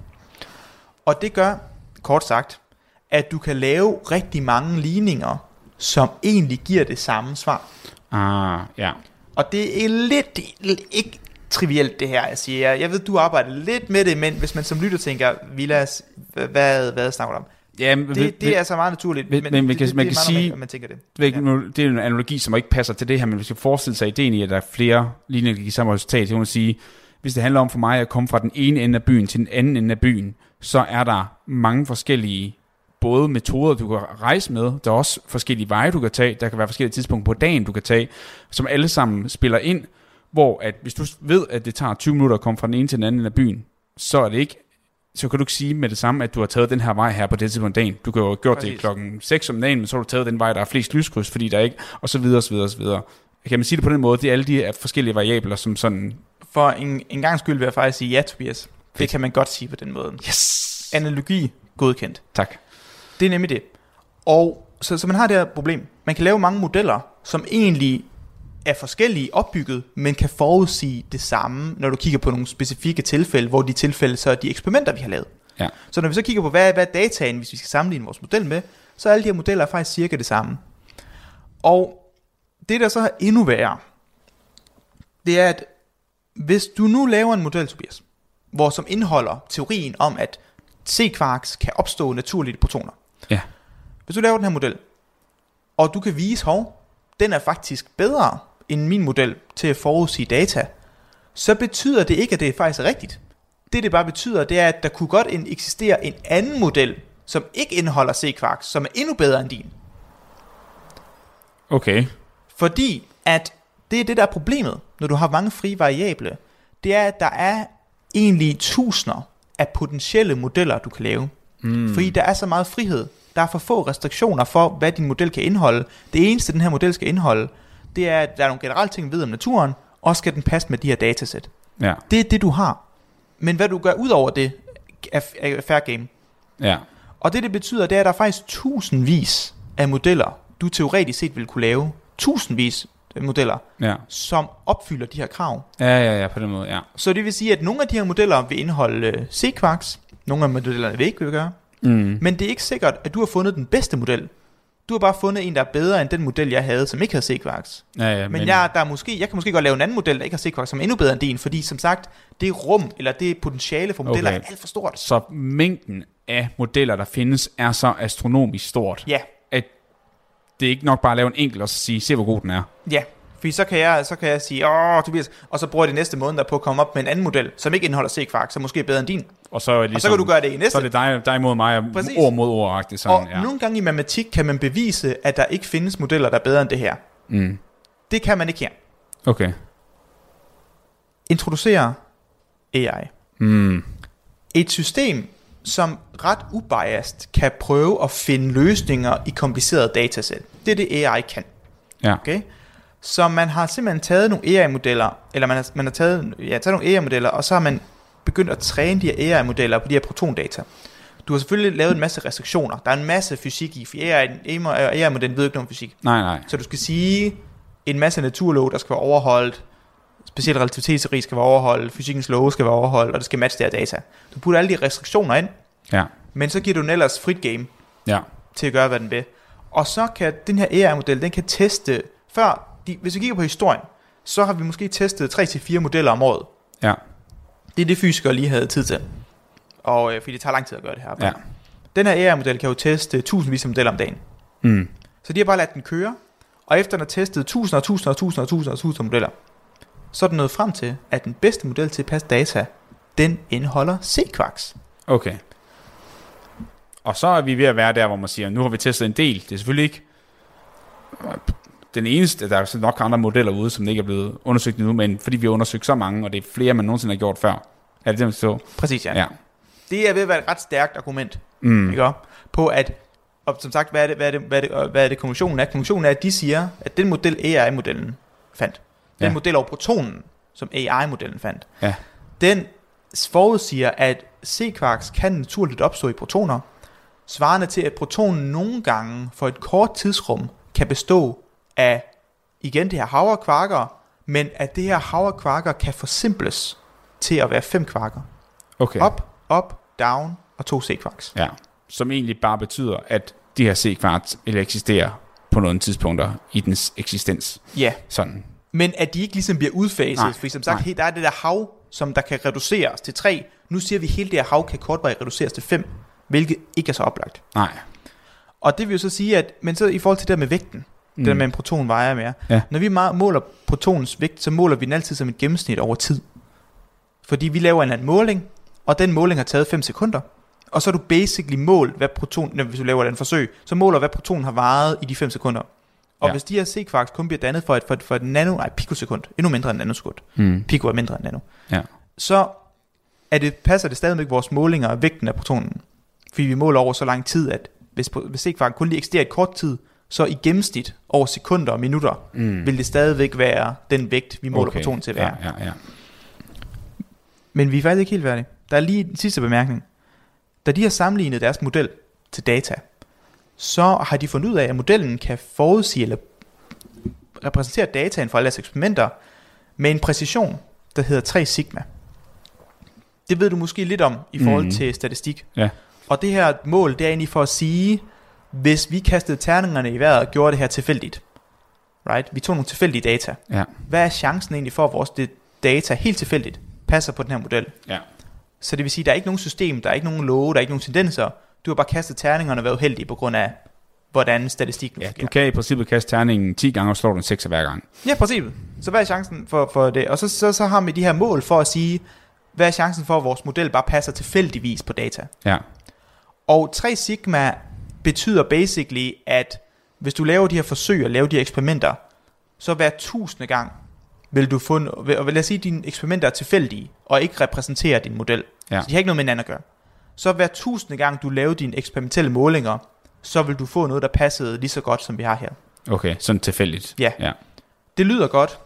Og det gør, kort sagt, at du kan lave rigtig mange ligninger, som egentlig giver det samme svar. Ah, ja. Og det er lidt, ikke trivielt det her, jeg siger. Jeg ved, du arbejder lidt med det, men hvis man som lytter tænker, Vilas, hvad, hvad, snakker du om? Ja, men, Det, det er altså meget naturligt, men, men, man kan, det, man det kan sige, normalt, man tænker det. er ikke, nu- det er en analogi, som ikke passer til det her, men hvis vi forestiller sig ideen i, at der er flere linjer, der giver samme resultat, så kan man sige, hvis det handler om for mig at komme fra den ene ende af byen til den anden ende af byen, så er der mange forskellige både metoder, du kan rejse med, der er også forskellige veje, du kan tage, der kan være forskellige tidspunkter på dagen, du kan tage, som alle sammen spiller ind, hvor at hvis du ved, at det tager 20 minutter at komme fra den ene til den anden af byen, så er det ikke så kan du ikke sige med det samme, at du har taget den her vej her på det tidspunkt dagen. Du kan jo have gjort Præcis. det klokken 6 om dagen, men så har du taget den vej, der er flest lyskryds, fordi der er ikke, og så videre, og så videre, og så videre. Kan man sige det på den måde? Det er alle de forskellige variabler, som sådan... For en, en gang skyld vil jeg faktisk sige ja, Tobias. Det kan man godt sige på den måde. Yes! Analogi, godkendt. Tak. Det er nemlig det. Og så, så man har det her problem. Man kan lave mange modeller, som egentlig er forskellige opbygget, men kan forudsige det samme, når du kigger på nogle specifikke tilfælde, hvor de tilfælde så er de eksperimenter, vi har lavet. Ja. Så når vi så kigger på, hvad hvad er dataen, hvis vi skal sammenligne vores model med, så er alle de her modeller faktisk cirka det samme. Og det, der så er endnu værre, det er, at hvis du nu laver en model, Tobias, hvor som indeholder teorien om, at C-quarks kan opstå naturligt i protoner. Ja. Hvis du laver den her model, og du kan vise, hov, den er faktisk bedre end min model til at forudsige data, så betyder det ikke, at det faktisk er rigtigt. Det det bare betyder, det er, at der kunne godt en, eksistere en anden model, som ikke indeholder C-quarks, som er endnu bedre end din. Okay. Fordi at det er det, der er problemet, når du har mange frie variable. Det er, at der er egentlig tusinder af potentielle modeller, du kan lave. Mm. Fordi der er så meget frihed. Der er for få restriktioner for, hvad din model kan indeholde. Det eneste, den her model skal indeholde, det er, at der er nogle generelle ting, vi ved om naturen, og skal den passe med de her datasæt. Ja. Det er det, du har. Men hvad du gør ud over det, er, er fair game. Ja. Og det, det betyder, det er, at der er faktisk tusindvis af modeller, du teoretisk set vil kunne lave. Tusindvis modeller, Ja. som opfylder de her krav. Ja, ja, ja, på den måde, ja. Så det vil sige, at nogle af de her modeller vil indeholde øh, C-quarks, nogle af modellerne vil ikke vil gøre. Mm. Men det er ikke sikkert, at du har fundet den bedste model. Du har bare fundet en, der er bedre end den model, jeg havde, som ikke havde C-quarks. Ja, ja, Men, men jeg, der er måske, jeg kan måske godt lave en anden model, der ikke har C-quarks, som er endnu bedre end din, fordi som sagt, det rum, eller det potentiale for modeller Okay. er alt for stort. Så mængden af modeller, der findes, er så astronomisk stort, Ja, det er ikke nok bare at lave en enkelt og sige, se hvor god den er. ja. Fordi så kan jeg, så kan jeg sige, åh, Tobias, og så bruger jeg det næste måned der på at komme op med en anden model, som ikke indeholder C-quarks, som måske er bedre end din. Og så, ligesom, Og så kan du gøre det i næste. Så er det dig, dig mod mig, Præcis. ord mod ord sådan, og ja. nogle gange i matematik kan man bevise, at der ikke findes modeller, der er bedre end det her. Mm. Det kan man ikke her. Okay. Introducere AI. Mm. Et system, som ret ubiased kan prøve at finde løsninger i komplicerede datasæt. Det er det AI kan. Ja. Okay? Så man har simpelthen taget nogle AI-modeller, eller man har, man har taget, ja, taget nogle AI-modeller, og så har man begyndt at træne de her AI-modeller på de her protondata. Du har selvfølgelig lavet en masse restriktioner. Der er en masse fysik i, for AI-modellen ved ikke noget om fysik. Nej, nej. Så du skal sige en masse naturlov, der skal være overholdt, specielt relativitetsteori skal være overholdt, fysikkens love skal være overholdt, og det skal matche det her data. Du putter alle de restriktioner ind, Ja. men så giver du den ellers frit game Ja. til at gøre, hvad den vil. Og så kan den her AI-model, den kan teste, før, de, hvis vi kigger på historien, så har vi måske testet 3-4 modeller om året. Ja. Det er det, fysikere lige havde tid til. Og øh, fordi det tager lang tid at gøre det her. Ja. Den her AI-model kan jo teste tusindvis af modeller om dagen. Mm. Så de har bare ladet den køre, og efter den har testet tusinder og tusinder og tusinder og tusinder og tusinder modeller, så er den nået frem til, at den bedste model til at passe data, den indeholder C-quarks. Okay. Og så er vi ved at være der, hvor man siger, nu har vi testet en del. Det er selvfølgelig ikke den eneste, der er nok andre modeller ude, som ikke er blevet undersøgt endnu, men fordi vi har undersøgt så mange, og det er flere, man nogensinde har gjort før. Er det det, man så? Præcis, ja. Ja. Det er ved at være et ret stærkt argument, Mm. ikke? På at, og som sagt, hvad er det, hvad er det, hvad er det, hvad er det konklusionen er? Konklusionen er, at de siger, at den model AI-modellen fandt, den Ja. model over protonen, som AI-modellen fandt, Ja. den forudsiger, at C-quarks kan naturligt opstå i protoner, svarende til, at protonen nogle gange for et kort tidsrum kan bestå af, igen det her hav af kvarker, men at det her hav af kvarker kan forsimples til at være fem kvarker. Okay. Op, op, down og to C-quarks. Ja. Som egentlig bare betyder, at de her eller eksisterer på nogle tidspunkter i dens eksistens. Ja, Sådan. Men at de ikke ligesom bliver udfaset, Nej, fordi som sagt, nej. der er det der hav, som der kan reduceres til 3. Nu siger vi, at hele det her hav kan kortvarigt reduceres til 5, hvilket ikke er så oplagt. Nej. Og det vil jo så sige, at men så i forhold til det der med vægten, mm. det der med en proton vejer mere. Ja. Når vi måler protonens vægt, så måler vi den altid som et gennemsnit over tid. Fordi vi laver en eller anden måling, og den måling har taget 5 sekunder. Og så er du basically målt, hvad proton, når- hvis du laver den forsøg, så måler hvad protonen har varet i de 5 sekunder. Og Ja. hvis de her C-kvarks kun bliver dannet for et, for et, for et nano, nej, pikosekund, endnu mindre end nanosekund, Mm. pico er mindre end nano, Ja. så er det, passer det stadigvæk vores målinger af vægten af protonen. Fordi vi måler over så lang tid, at hvis, hvis C-kvark kun lige eksisterer et kort tid, så i gennemsnit over sekunder og minutter, Mm. vil det stadigvæk være den vægt, vi måler Okay. protonen til at være. Ja, ja, ja. Men vi er faktisk ikke helt færdige. Der er lige en sidste bemærkning. Da de har sammenlignet deres model til data, så har de fundet ud af, at modellen kan forudsige eller repræsentere dataen fra alle deres eksperimenter med en præcision, der hedder 3 sigma. Det ved du måske lidt om i forhold mm. til statistik. Ja. Og det her mål, det er egentlig for at sige, hvis vi kastede terningerne i vejret og gjorde det her tilfældigt, right? Vi tog nogle tilfældige data. Ja. Hvad er chancen egentlig for, at vores data helt tilfældigt passer på den her model? Ja. Så det vil sige, at der er ikke nogen system, der er ikke nogen love, der er ikke nogen tendenser. Du har bare kastet terningerne og været uheldig på grund af, hvordan statistikken ja, fungerer. du kan i princippet kaste terningen 10 gange og slå den 6 hver gang. Ja, præcis. Så hvad er chancen for, for det? Og så, så, så har vi de her mål for at sige, hvad er chancen for, at vores model bare passer tilfældigvis på data? Ja. Og 3 sigma betyder basically, at hvis du laver de her forsøg og laver de her eksperimenter, så hver tusinde gang vil du få, og lad os sige, at dine eksperimenter er tilfældige, og ikke repræsenterer din model. Ja. Så de har ikke noget med hinanden at gøre. Så hver tusinde gang du laver dine eksperimentelle målinger, så vil du få noget, der passede lige så godt, som vi har her. Okay, sådan tilfældigt. Ja. Ja. Det lyder godt,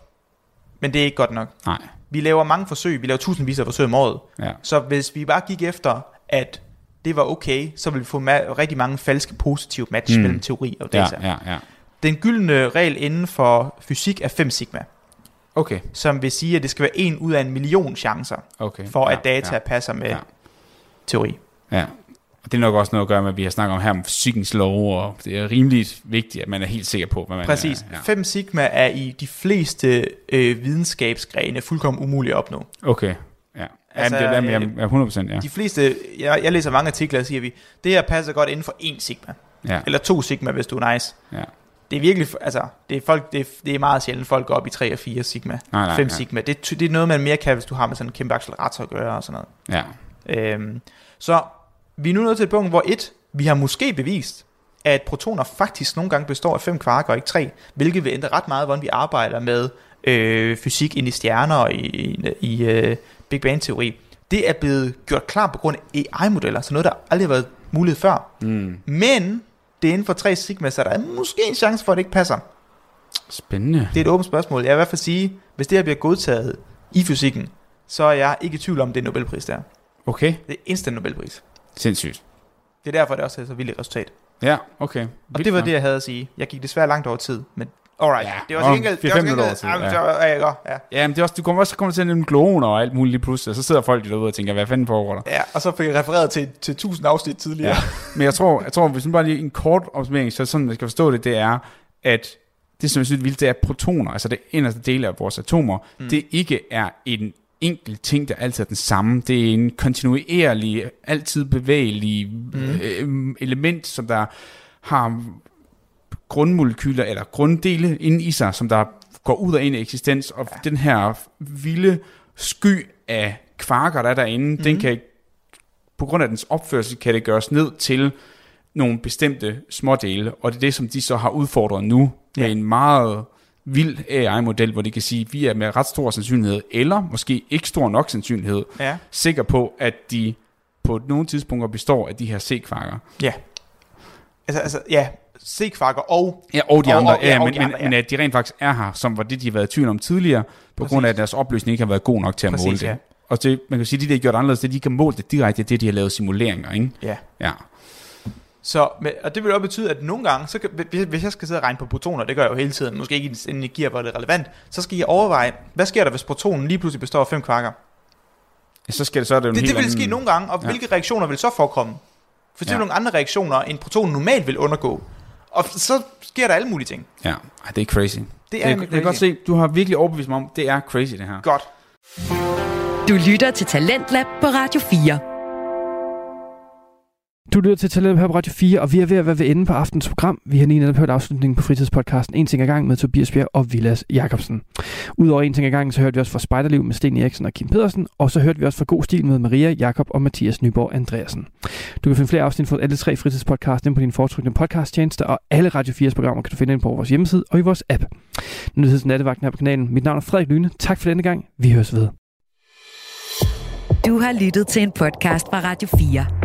men det er ikke godt nok. Nej. Vi laver mange forsøg, vi laver tusindvis af forsøg om året. Ja. Så hvis vi bare gik efter, at det var okay, så ville vi få ma- rigtig mange falske positive match Mm. mellem teori og Ja, data. ja, ja. Den gyldne regel inden for fysik er 5 sigma, Okay. som vil sige, at det skal være en ud af en million chancer, Okay. for ja, at data Ja. passer med Ja. teori. Ja. Og det er nok også noget at gøre med, at vi har snakket om her om fysikkens lov, og det er rimelig vigtigt, at man er helt sikker på, hvad man Præcis. er. Ja. 5 sigma er i de fleste øh, videnskabsgrene fuldkommen umuligt at opnå. Okay. Ja. Altså, Altså, ja, det er, øh, jeg, jeg er 100%, ja. De fleste, jeg, jeg læser mange artikler, og siger vi, det her passer godt inden for 1 sigma. ja. Eller 2 sigma, hvis du er nice. Ja. Det er virkelig, altså, det er, folk, det er, det er meget sjældent, folk går op i 3 og 4 sigma. Nej, nej, 5 ja. sigma. Det, er det er noget, man mere kan, hvis du har med sådan en kæmpe accelerator at gøre og sådan noget. Ja. Øhm, så vi er nu nået til et punkt, hvor et, vi har måske bevist, at protoner faktisk nogle gange består af fem kvarker og ikke tre, hvilket vil ændre ret meget, hvordan vi arbejder med øh, fysik ind i stjerner og i, i, i øh, Big Bang-teori. Det er blevet gjort klar på grund af AI-modeller, så noget, der aldrig har været muligt før. Mm. Men det er inden for 3 sigma, så der er måske en chance for, at det ikke passer. Spændende. Det er et åbent spørgsmål. Jeg vil i hvert fald sige, hvis det her bliver godtaget i fysikken, så er jeg ikke i tvivl om, det er Nobelpris der. Okay. Det er instant Nobelpris. Sindssygt. Det er derfor, det også er så vildt et resultat. Ja, okay. Og Vildt det var nok. det, jeg havde at sige. Jeg gik desværre langt over tid, men alright. Ja, det var til gengæld... det var 4-5 til minutter over gengæld- tid, Ja, men ja. er jeg godt, ja. Ja, men det er også, du kommer også kommer til at nævne kloner og alt muligt lige pludselig, og så sidder folk derude og tænker, hvad fanden foregår der? Ja, og så fik jeg refereret til, til 1000 afsnit tidligere. Ja. Men jeg tror, jeg tror, hvis man bare lige en kort opsummering, så sådan, man skal forstå det, det er, at det, som jeg synes er vildt, det er protoner, altså det inderste del af vores atomer, mm. det ikke er en enkelt ting, der altid er den samme. Det er en kontinuerlig, altid bevægelig mm. element, som der har grundmolekyler eller grunddele inde i sig, som der går ud og ind i eksistens, og ja. den her vilde sky af kvarker, der er derinde, mm. den kan på grund af dens opførsel, kan det gøres ned til nogle bestemte smådele, og det er det, som de så har udfordret nu med Ja. en meget vild AI-model, hvor de kan sige, at vi er med ret stor sandsynlighed, eller måske ikke stor nok sandsynlighed, Ja. sikker på, at de på nogle tidspunkter består af de her C-kvarker. ja. Altså, altså, ja. C-kvarker og... Ja, og de Og- andre, og- ja, ja, og men, de andre, ja. men at de rent faktisk er her, som var det, de har været i tvivl om tidligere, på Præcis. grund af, at deres opløsning ikke har været god nok til at Præcis, måle det. ja. Og det, man kan sige, at de, der har gjort anderledes, det de kan måle det direkte, det det, de har lavet simuleringer, ikke? Ja. Ja. Så, og det vil også betyde, at nogle gange, så kan, hvis- jeg skal sidde og regne på protoner, det gør jeg jo hele tiden, måske ikke i en energi, hvor det er relevant, så skal jeg overveje, hvad sker der, hvis protonen lige pludselig består af fem kvarker? Så skal det så er det jo en Det, helt det vil anden- ske nogle gange, og Ja. hvilke reaktioner vil så forekomme? For eksempel Ja. nogle andre reaktioner, end protonen normalt vil undergå. Og så sker der alle mulige ting. Ja, Ej, det er crazy. Det er jeg, nemlig jeg kan godt crazy. se, du har virkelig overbevist mig om, det er crazy det her. Godt. Du lytter til Talentlab på Radio 4. Du lytter til Talent her på Radio 4, og vi er ved at være ved enden på aftens program. Vi har lige netop hørt afslutningen på fritidspodcasten En ting ad gang med Tobias Bjerg og Vilas Jakobsen. Udover En ting ad gang, så hørte vi også fra Spejderliv med Sten Eriksen og Kim Pedersen, og så hørte vi også fra God Stil med Maria, Jakob og Mathias Nyborg Andreasen. Du kan finde flere afsnit fra alle tre fritidspodcast på din foretrukne podcasttjeneste, og alle Radio 4's programmer kan du finde ind på vores hjemmeside og i vores app. Nu er nattevagten her på kanalen. Mit navn er Frederik Lyne. Tak for denne gang. Vi høres ved. Du har lyttet til en podcast fra Radio 4.